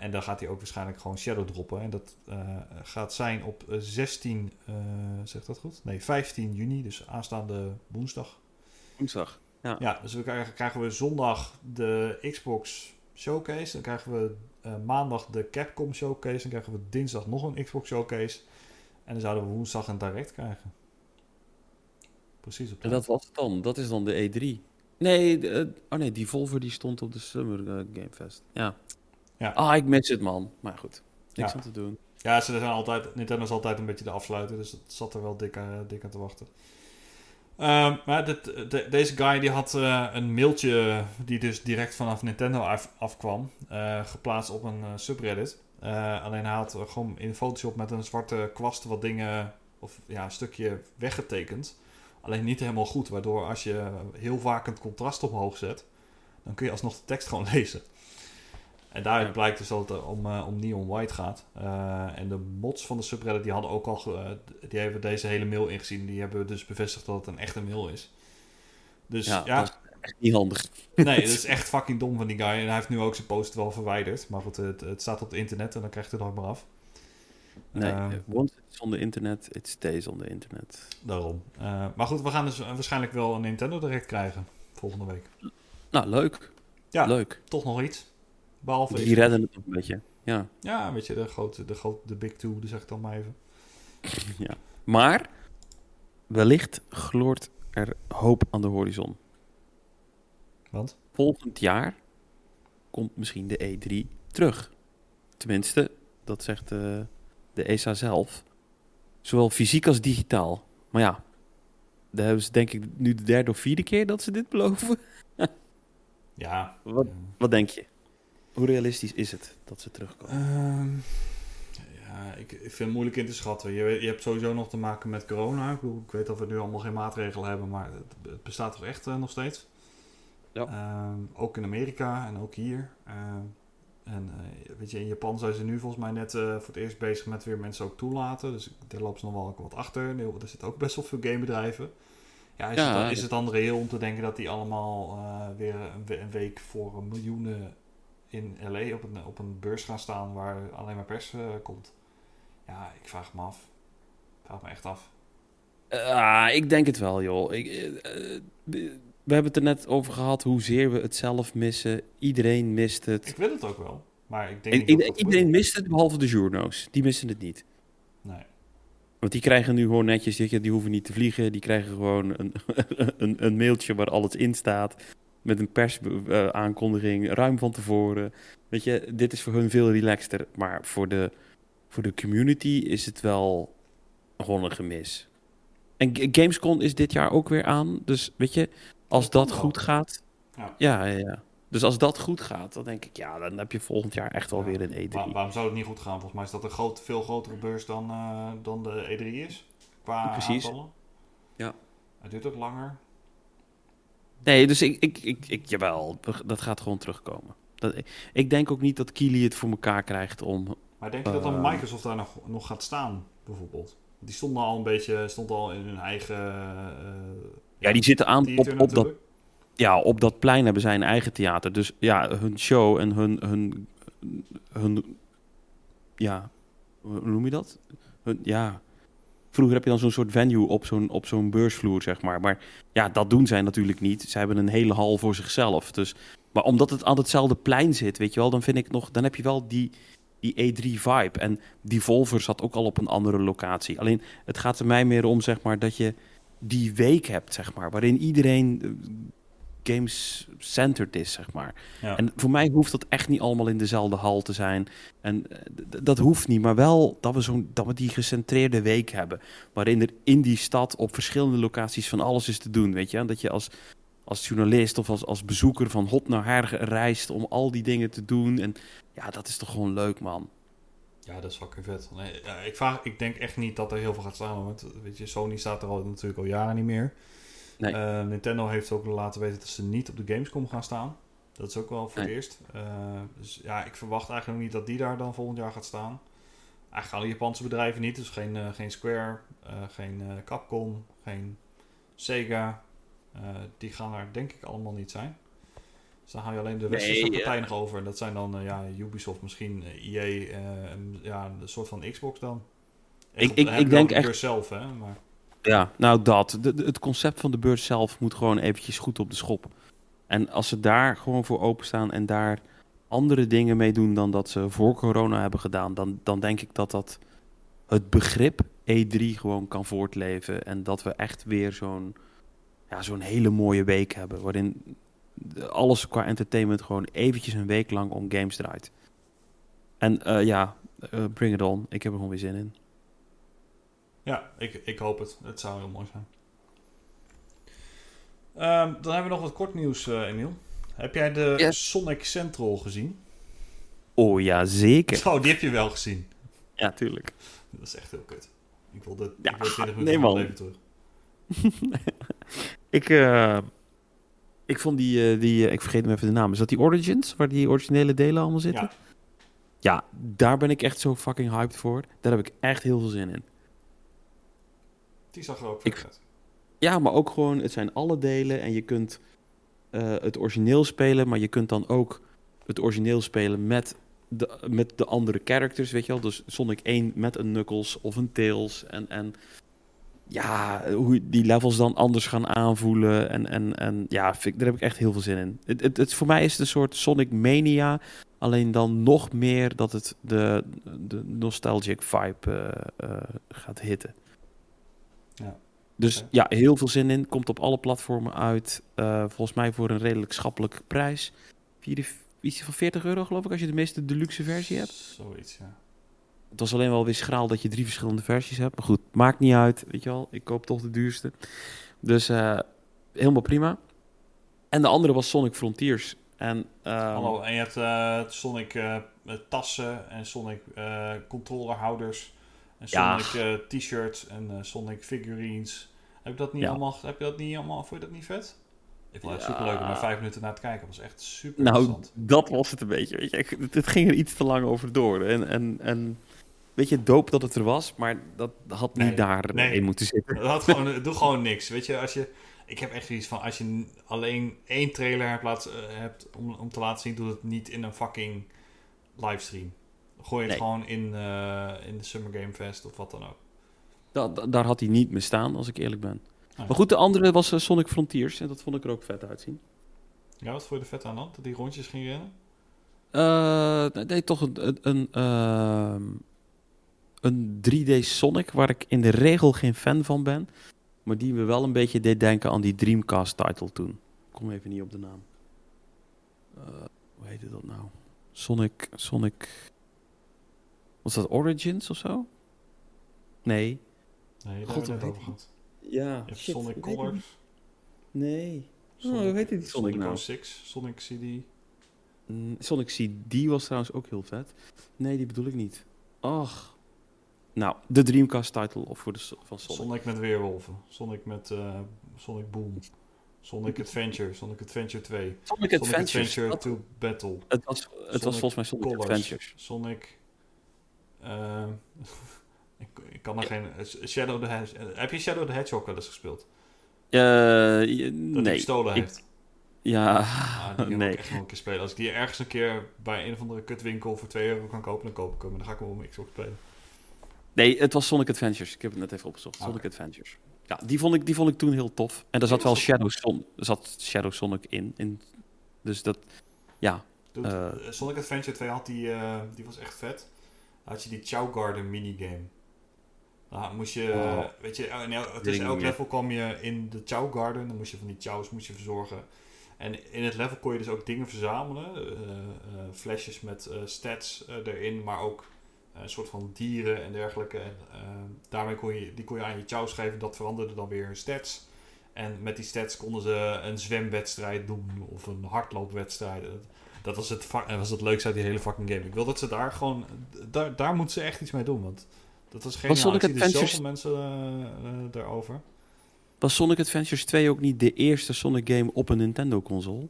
En dan gaat hij ook waarschijnlijk gewoon shadow droppen. En dat gaat zijn op eh, 16, eh zegt dat goed? Nee, 15 juni, dus aanstaande woensdag. Woensdag. Ja, dus we krijgen, krijgen we zondag de Xbox Showcase. Dan krijgen we maandag de Capcom Showcase. Dan krijgen we dinsdag nog een Xbox Showcase. En dan zouden we woensdag een Direct krijgen. Precies op En tijd. dat was het dan. Dat is dan de E3. Nee, de, eh, oh nee, die Volvo die stond op de Summer eh, Game Fest. Ja. Ja. Ah, ik mis het man. Maar goed, niks Ja. aan te doen. Ja, ze zijn altijd, Nintendo is altijd een beetje de afsluiter. Dus dat zat er wel dik, aan- dik aan te wachten. Ehm, maar dit, de- deze guy die had eh, een mailtje die dus direct vanaf Nintendo af, afkwam. eh, geplaatst op een eh, subreddit. Alleen hij had gewoon in Photoshop met een zwarte kwast wat dingen, of ja, een stukje weggetekend. Alleen niet helemaal goed, waardoor als je heel vaak het contrast omhoog zet, dan kun je alsnog de tekst gewoon lezen. En daaruit blijkt dus dat het om, eh, om Neon White gaat. Eh, en de mods van de subreddit die hadden ook al, eh, die hebben deze hele mail ingezien. Die hebben dus bevestigd dat het een echte mail is. Dus ja, Ja, dat is echt niet handig. nee, dat is echt fucking dom van die guy. En hij heeft nu ook zijn post wel verwijderd. Maar goed, het, het staat op het internet en dan krijgt hij het nooit meer af. Nee, Ehm, eh, once it's on the internet, it stays on the internet. Daarom. Maar goed, we gaan dus waarschijnlijk wel een Nintendo Direct krijgen volgende week. Nou, leuk. Ja. Leuk. Toch nog iets? Behalve Die redden het een beetje. Ja. Ja, weet je, de grote, de grote, de big two, zeg ik dan maar even. Maar wellicht gloort er hoop aan de horizon. Want? Volgend jaar komt misschien de E3 terug. Tenminste, dat zegt eh, de ESA zelf. Zowel fysiek als digitaal. Maar ja, daar hebben ze denk ik nu de derde of vierde keer dat ze dit beloven. Ja. Wat, wat denk je? Hoe realistisch is het dat ze terugkomen? Ehm, ja, ik, ik vind het moeilijk in te schatten. Je, je hebt sowieso nog te maken met corona. Ik, bedoel, ik weet dat we nu allemaal geen maatregelen hebben, maar het, het bestaat toch echt eh, nog steeds. Ja. Ehm, ook in Amerika en ook hier. Ehm, en eh, weet je, in Japan zijn ze nu volgens mij net eh, voor het eerst bezig met weer mensen ook toelaten. Dus daar lopen ze nog wel wat achter. Er zitten ook best wel veel gamebedrijven. Ja, is, Ja, het, dan, is het dan reëel om te denken dat die allemaal weer een, een week voor miljoenen in LA op een, op een beurs gaan staan waar alleen maar pers eh, komt? Ja, ik vraag me af. Ik vraag me echt af. Ah, ik denk het wel, joh. Ik, eh, eh, we hebben het er net over gehad hoezeer we het zelf missen. Iedereen mist het. Ik wil het ook wel. Maar ik denk dat ieder- dat iedereen mist het, behalve de journo's. Die missen het niet. Nee. Want die krijgen nu gewoon netjes, die, die hoeven niet te vliegen. Die krijgen gewoon een, een, een mailtje waar alles in staat. Met een persaankondiging, ruim van tevoren. Weet je, dit is voor hun veel relaxter. Maar voor de, voor de community is het wel gewoon een gemis. En Gamescom is dit jaar ook weer aan. Dus weet je, als Dat goed gaat... Ja. Ja, ja, ja. Dus als dat goed gaat, dan denk ik, ja, dan heb je volgend jaar echt wel Ja. weer een E3. Waar- waarom zou het niet goed gaan? Volgens mij is dat een groot, veel grotere beurs dan, eh, dan de E3 is. Qua Precies. aantallen. Ja. Het duurt ook langer. Nee, dus ik, ik, ik, ik jawel, dat gaat gewoon terugkomen. Dat, ik denk ook niet dat Kili het voor elkaar krijgt om... Maar denk je dat dan Eh. Microsoft daar nog, nog gaat staan, bijvoorbeeld? Die stonden al een beetje, stond al in hun eigen... eh, Ja, die zitten aan op, op, dat, ja, op dat plein hebben zij een eigen theater. Dus ja, hun show en hun... hun, hun ja, hoe noem je dat? Hun, ja, vroeger heb je dan zo'n soort venue op zo'n, op zo'n beursvloer, zeg maar. Maar ja, dat doen zij natuurlijk niet. Ze hebben een hele hal voor zichzelf. Dus, maar omdat het aan hetzelfde plein zit, weet je wel, dan vind ik nog... Dan heb je wel die, die E3-vibe. En die Volver zat ook al op een andere locatie. Alleen, het gaat er mij meer om, zeg maar, dat je die week hebt, zeg maar. Waarin iedereen eh, games-centered is, zeg maar. Ja. En voor mij hoeft dat echt niet allemaal in dezelfde hal te zijn. En eh, dat hoeft niet, maar wel dat we, zo'n, dat we die gecentreerde week hebben. Waarin er in die stad op verschillende locaties van alles is te doen, weet je. En dat je als, als journalist of als, als bezoeker van hot naar her reist om al die dingen te doen. En ja, dat is toch gewoon leuk, man. Ja, dat is fucking vet. Nee, ja, ik, vraag, ik denk echt niet dat er heel veel gaat staan. Want weet je, Sony staat er al natuurlijk al jaren niet meer. Nee. Eh, Nintendo heeft ook laten weten dat ze niet op de Gamescom gaan staan. Dat is ook wel voor Nee. het eerst. Eh, dus ja, ik verwacht eigenlijk niet dat die daar dan volgend jaar gaat staan. Eigenlijk alle Japanse bedrijven niet. Dus geen, eh, geen Square, geen Capcom, geen Sega. Die gaan daar denk ik allemaal niet zijn. Dus dan hou je alleen de westerse Nee, partijen nog over. En dat zijn dan ja, Ubisoft, misschien EA, en, ja, een soort van Xbox dan. Ik- ik- ik je denk echt- zelf, hè. Maar, Ja, nou dat. Het concept van de beurs zelf moet gewoon eventjes goed op de schop. En als ze daar gewoon voor openstaan en daar andere dingen mee doen dan dat ze voor corona hebben gedaan, dan, dan denk ik dat dat het begrip E3 gewoon kan voortleven. En dat we echt weer zo'n ja, zo'n hele mooie week hebben. Waarin alles qua entertainment gewoon eventjes een week lang om games draait. En eh, ja, eh, bring it on. Ik heb er gewoon weer zin in. Ja, ik, ik hoop het. Het zou heel mooi zijn. Ehm, dan hebben we nog wat kort nieuws, eh Emiel. Heb jij de Yes. Sonic Central gezien? Oh ja, zeker. Oh, die heb je wel gezien. Ja, tuurlijk. Dat is echt heel kut. Ik wil, dit, Ja, ik wil 20 nee, minuten van man. mijn leven terug. Ik, eh, ik vond die, eh, die ik vergeet hem even de naam. Is dat die Origins, waar die originele delen allemaal zitten? Ja. Ja, daar ben ik echt zo fucking hyped voor. Daar heb ik echt heel veel zin in. Die zag er ook Ik- uit. Ja, maar ook gewoon, het zijn alle delen en je kunt eh, het origineel spelen, maar je kunt dan ook het origineel spelen met de, met de andere characters, weet je wel. Dus Sonic 1 met een Knuckles of een Tails en, en ja, hoe die levels dan anders gaan aanvoelen en, en, en ja, vind daar heb ik echt heel veel zin in. Het, het, het, voor mij is het een soort Sonic Mania, alleen dan nog meer dat het de, de nostalgic vibe eh, eh, gaat hitten. Ja. Dus ja, heel veel zin in. Komt op alle platformen uit. Eh, volgens mij voor een redelijk schappelijke prijs. Iets van 40 euro geloof ik, als je de meeste deluxe versie hebt. Zoiets, ja. Het was alleen wel weer schraal dat je drie verschillende versies hebt. Maar goed, maakt niet uit. Weet je wel, ik koop toch de duurste. Dus eh, helemaal prima. En de andere was Sonic Frontiers. En, ehm, Hallo, en je hebt eh, Sonic tassen en Sonic controllerhouders. En Ja. Sonic eh, t-shirts en eh, Sonic figurines. Heb je dat niet Ja. allemaal, heb je dat niet allemaal, vond je dat niet vet? Ik vond het Ja. super leuk om er vijf minuten naar te kijken. Was echt super Nou, dat was het een beetje. Weet je. Ik- Het, ging er iets te lang over door. En, en, en weet je, doop dat het er was, maar dat had niet Nee, daar nee. in moeten zitten. Dat had gewoon, doe gewoon niks. Weet je, als je, ik heb echt zoiets van, als je alleen één trailer hebt, laat, eh, hebt om, om te laten zien, doe het niet in een fucking livestream. Gooi het Nee. gewoon in, eh, in de Summer Game Fest of wat dan ook. Da- da- daar had hij niet mee staan, als ik eerlijk ben. Ah. Maar goed, de andere was eh, Sonic Frontiers. En dat vond ik er ook vet uitzien. Ja, wat vond je er vet aan dan? Dat die rondjes ging rennen? Eh, nee, toch een, een, een, ehm, een 3D Sonic, waar ik in de regel geen fan van ben. Maar die me wel een beetje deed denken aan die Dreamcast-title toen. Ik kom even niet op de naam. Hoe heette dat nou? Sonic, Sonic... Was dat Origins of zo? Nee. Nee, daar God, hebben we het over gehad. Ja, Je hebt Sonic Colors. Nee. Sonic, hoe heet die Sonic nou? 06, Sonic CD. Mm, Sonic CD was trouwens ook heel vet. Nee, die bedoel ik niet. Ach. Nou, de Dreamcast-title of voor de van Sonic. Sonic met weerwolven. Sonic met eh, Sonic Boom. Sonic Adventure. Sonic Adventure 2. Sonic Sonic Adventures. Adventure dat- 2 Battle. het was, het was Sonic volgens mij Sonic Colors. Adventures. Sonic... eh, ik, ik kan er geen... Shadow the Hedgehog... Heb je Shadow the Hedgehog wel eens gespeeld? Eh, je- Dat hij nee. gestolen ik- heeft. Ja, Ah, die nee. ik echt nog een keer spelen. Als ik die ergens een keer bij een of andere kutwinkel voor 2 euro kan kopen, dan koop ik hem. En dan ga ik hem op mijn Xbox spelen. Nee, het was Sonic Adventures. Ik heb het net even opgezocht. Sonic Oké. Adventures. Ja, die vond, ik, die vond ik toen heel tof. En daar zat wel Shadow, Son, er zat Shadow Sonic in, in. Dus dat, ja. Dude, Eh. eh, Sonic Adventure 2 had die, eh, die was echt vet. Had je die Chow Garden minigame. Dan moest je, Oh. weet je, in el- tussen elk level kwam je in de Chow Garden. Dan moest je van die chows moest je verzorgen. En in het level kon je dus ook dingen verzamelen. eh, eh, flesjes met eh, stats erin, maar ook een soort van dieren en dergelijke. En daarmee kon je, die kon je aan je chows geven. Dat veranderde dan weer in stats. En met die stats konden ze een zwemwedstrijd doen of een hardloopwedstrijd. Dat, was het, va- was het leukste uit die hele fucking game. Ik wil dat ze daar gewoon... Daar, daar moeten ze echt iets mee doen, want dat was geen... Sonic ik zie er Adventures- zoveel mensen eh, eh, daarover. Was Sonic Adventures 2 ook niet de eerste Sonic game op een Nintendo console?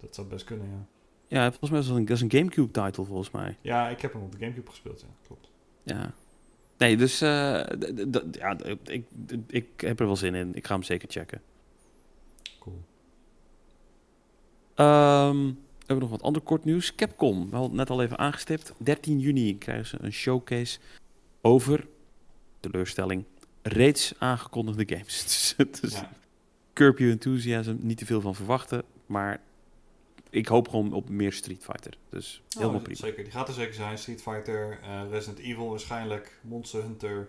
Dat zou best kunnen, ja. Ja, volgens mij was dat een, dat is een Gamecube title volgens mij. Ja, ik heb hem op de Gamecube gespeeld, ja. Klopt. Ja. Nee, dus eh, ja, ik, ik heb er wel zin in. Ik ga hem zeker checken. Cool. Ehm, we hebben nog wat ander kort nieuws. Capcom, wel net al even aangestipt. 13 juni krijgen ze een showcase over, teleurstelling, reeds aangekondigde games. Dus, dus Ja. Curb Your Enthusiasm, niet te veel van verwachten. Maar ik hoop gewoon op meer Street Fighter. Dus helemaal Oh, prima. Zeker, die gaat er zeker zijn. Street Fighter, eh, Resident Evil waarschijnlijk, Monster Hunter.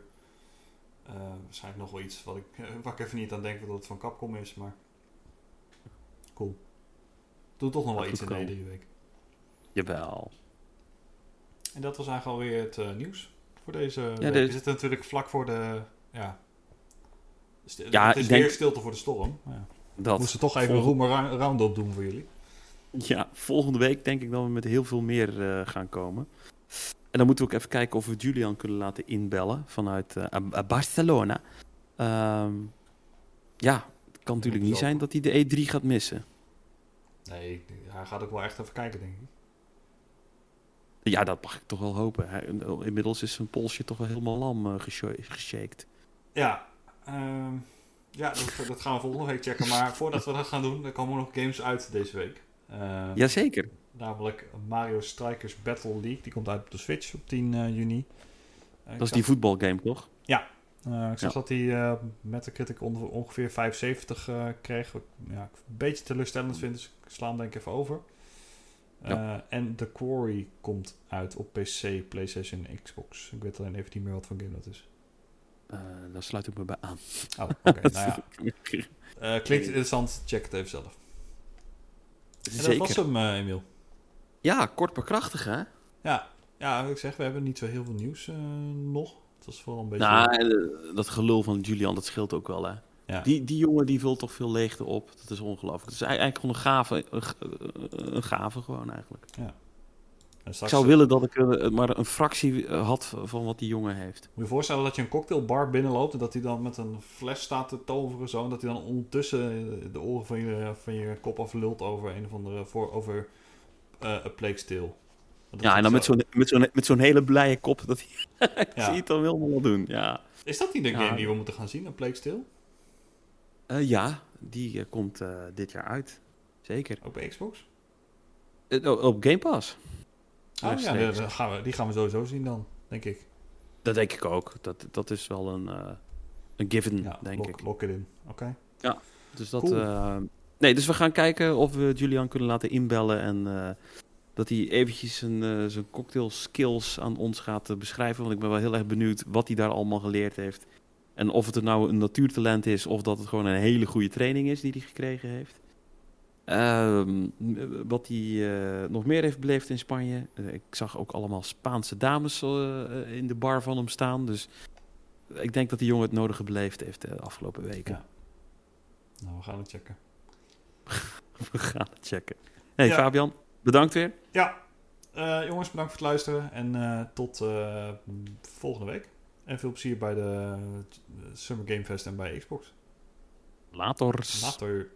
Eh, waarschijnlijk nog wel iets wat ik, waar ik even niet aan denk dat het van Capcom is, maar... Cool. Doe toch nog wel iets in de komen. hele week. Jawel. En dat was eigenlijk alweer het eh, nieuws voor deze week. de- We zitten natuurlijk vlak voor de... Ja, Ja, het is denk- weer stilte voor de storm. Ja. Dat. Moesten toch even Volgende- een roemer round-up doen voor jullie. Ja, volgende week denk ik dat we met heel veel meer eh, gaan komen. En dan moeten we ook even kijken of we Julian kunnen laten inbellen vanuit eh, Barcelona. Ehm, ja, het kan natuurlijk niet zijn dat hij de E3 gaat missen. Nee, hij gaat ook wel echt even kijken, denk ik. Ja, dat mag ik toch wel hopen. Hij- inmiddels is zijn polsje toch wel helemaal lam geshaked. Ja, ehm, ja dat, dat gaan we volgende week checken. Maar voordat we dat gaan doen, er komen nog games uit deze week. Eh, Jazeker. Namelijk Mario Strikers Battle League. Die komt uit op de Switch op 10 eh, juni. Dat is zag- die voetbalgame, toch? Eh, ik zag Ja. dat hij eh met de critic onge- ongeveer 75 eh, kreeg. Wat ik ja, een beetje teleurstellend vind, dus ik sla hem denk ik even over. En The Quarry komt uit op PC, PlayStation en Xbox. Ik weet alleen even niet meer wat voor game dat is. Daar sluit ik me bij aan. Oh, oké. nou ja. Klinkt interessant, check het even zelf. En dat was hem, Emiel. Ja, kort maar krachtig, hè? Ja, ja, ik zeg, we hebben niet zo heel veel nieuws nog. Het was vooral een beetje... Nou, eh, dat gelul van Julian, dat scheelt ook wel, hè? ja. Die, die jongen die vult toch veel leegte op. Dat is ongelooflijk. Het is eigenlijk gewoon een gave, een, een gave gewoon eigenlijk. En Ik zou eh, willen dat ik eh, maar een fractie eh, had van wat die jongen heeft. Moet je je voorstellen dat je een cocktailbar binnenloopt en dat hij dan met een fles staat te toveren zo. En dat hij dan ondertussen de oren van je, van je kop aflult over een of andere, voor, over eh een pleekstil. Ja, en dan met zo'n met zo'n met zo'n hele blije kop dat hij Ja. het dan wel doen. Ja, Is dat niet de Ja. game die we moeten gaan zien, een pleekstil? Eh, ja die eh, komt eh, dit jaar uit. Zeker. Bij Xbox? Oh, op Game Pass. Oh ja, die gaan we, die gaan we sowieso zien dan, denk ik. Dat denk ik ook. Dat, dat is wel een, een given, Ja, denk lock, ik. lock it in. Oké. Dus dat. Cool. nee, dus we gaan kijken of we Julian kunnen laten inbellen en dat hij eventjes zijn, eh, zijn cocktail skills aan ons gaat eh, beschrijven. Want ik ben wel heel erg benieuwd wat hij daar allemaal geleerd heeft. En of het er nou een natuurtalent is of dat het gewoon een hele goede training is die hij gekregen heeft. Ehm, wat hij eh, nog meer heeft beleefd in Spanje. Eh, ik zag ook allemaal Spaanse dames eh, eh, in de bar van hem staan. Dus ik denk dat die jongen het nodige beleefd heeft de afgelopen weken. Ja. Nou, we gaan het checken. We gaan het checken. Hey Ja. Fabian, bedankt weer. Ja, Eh, jongens, bedankt voor het luisteren. En eh, tot eh, volgende week. En veel plezier bij de Summer Game Fest en bij Xbox. Later. Later.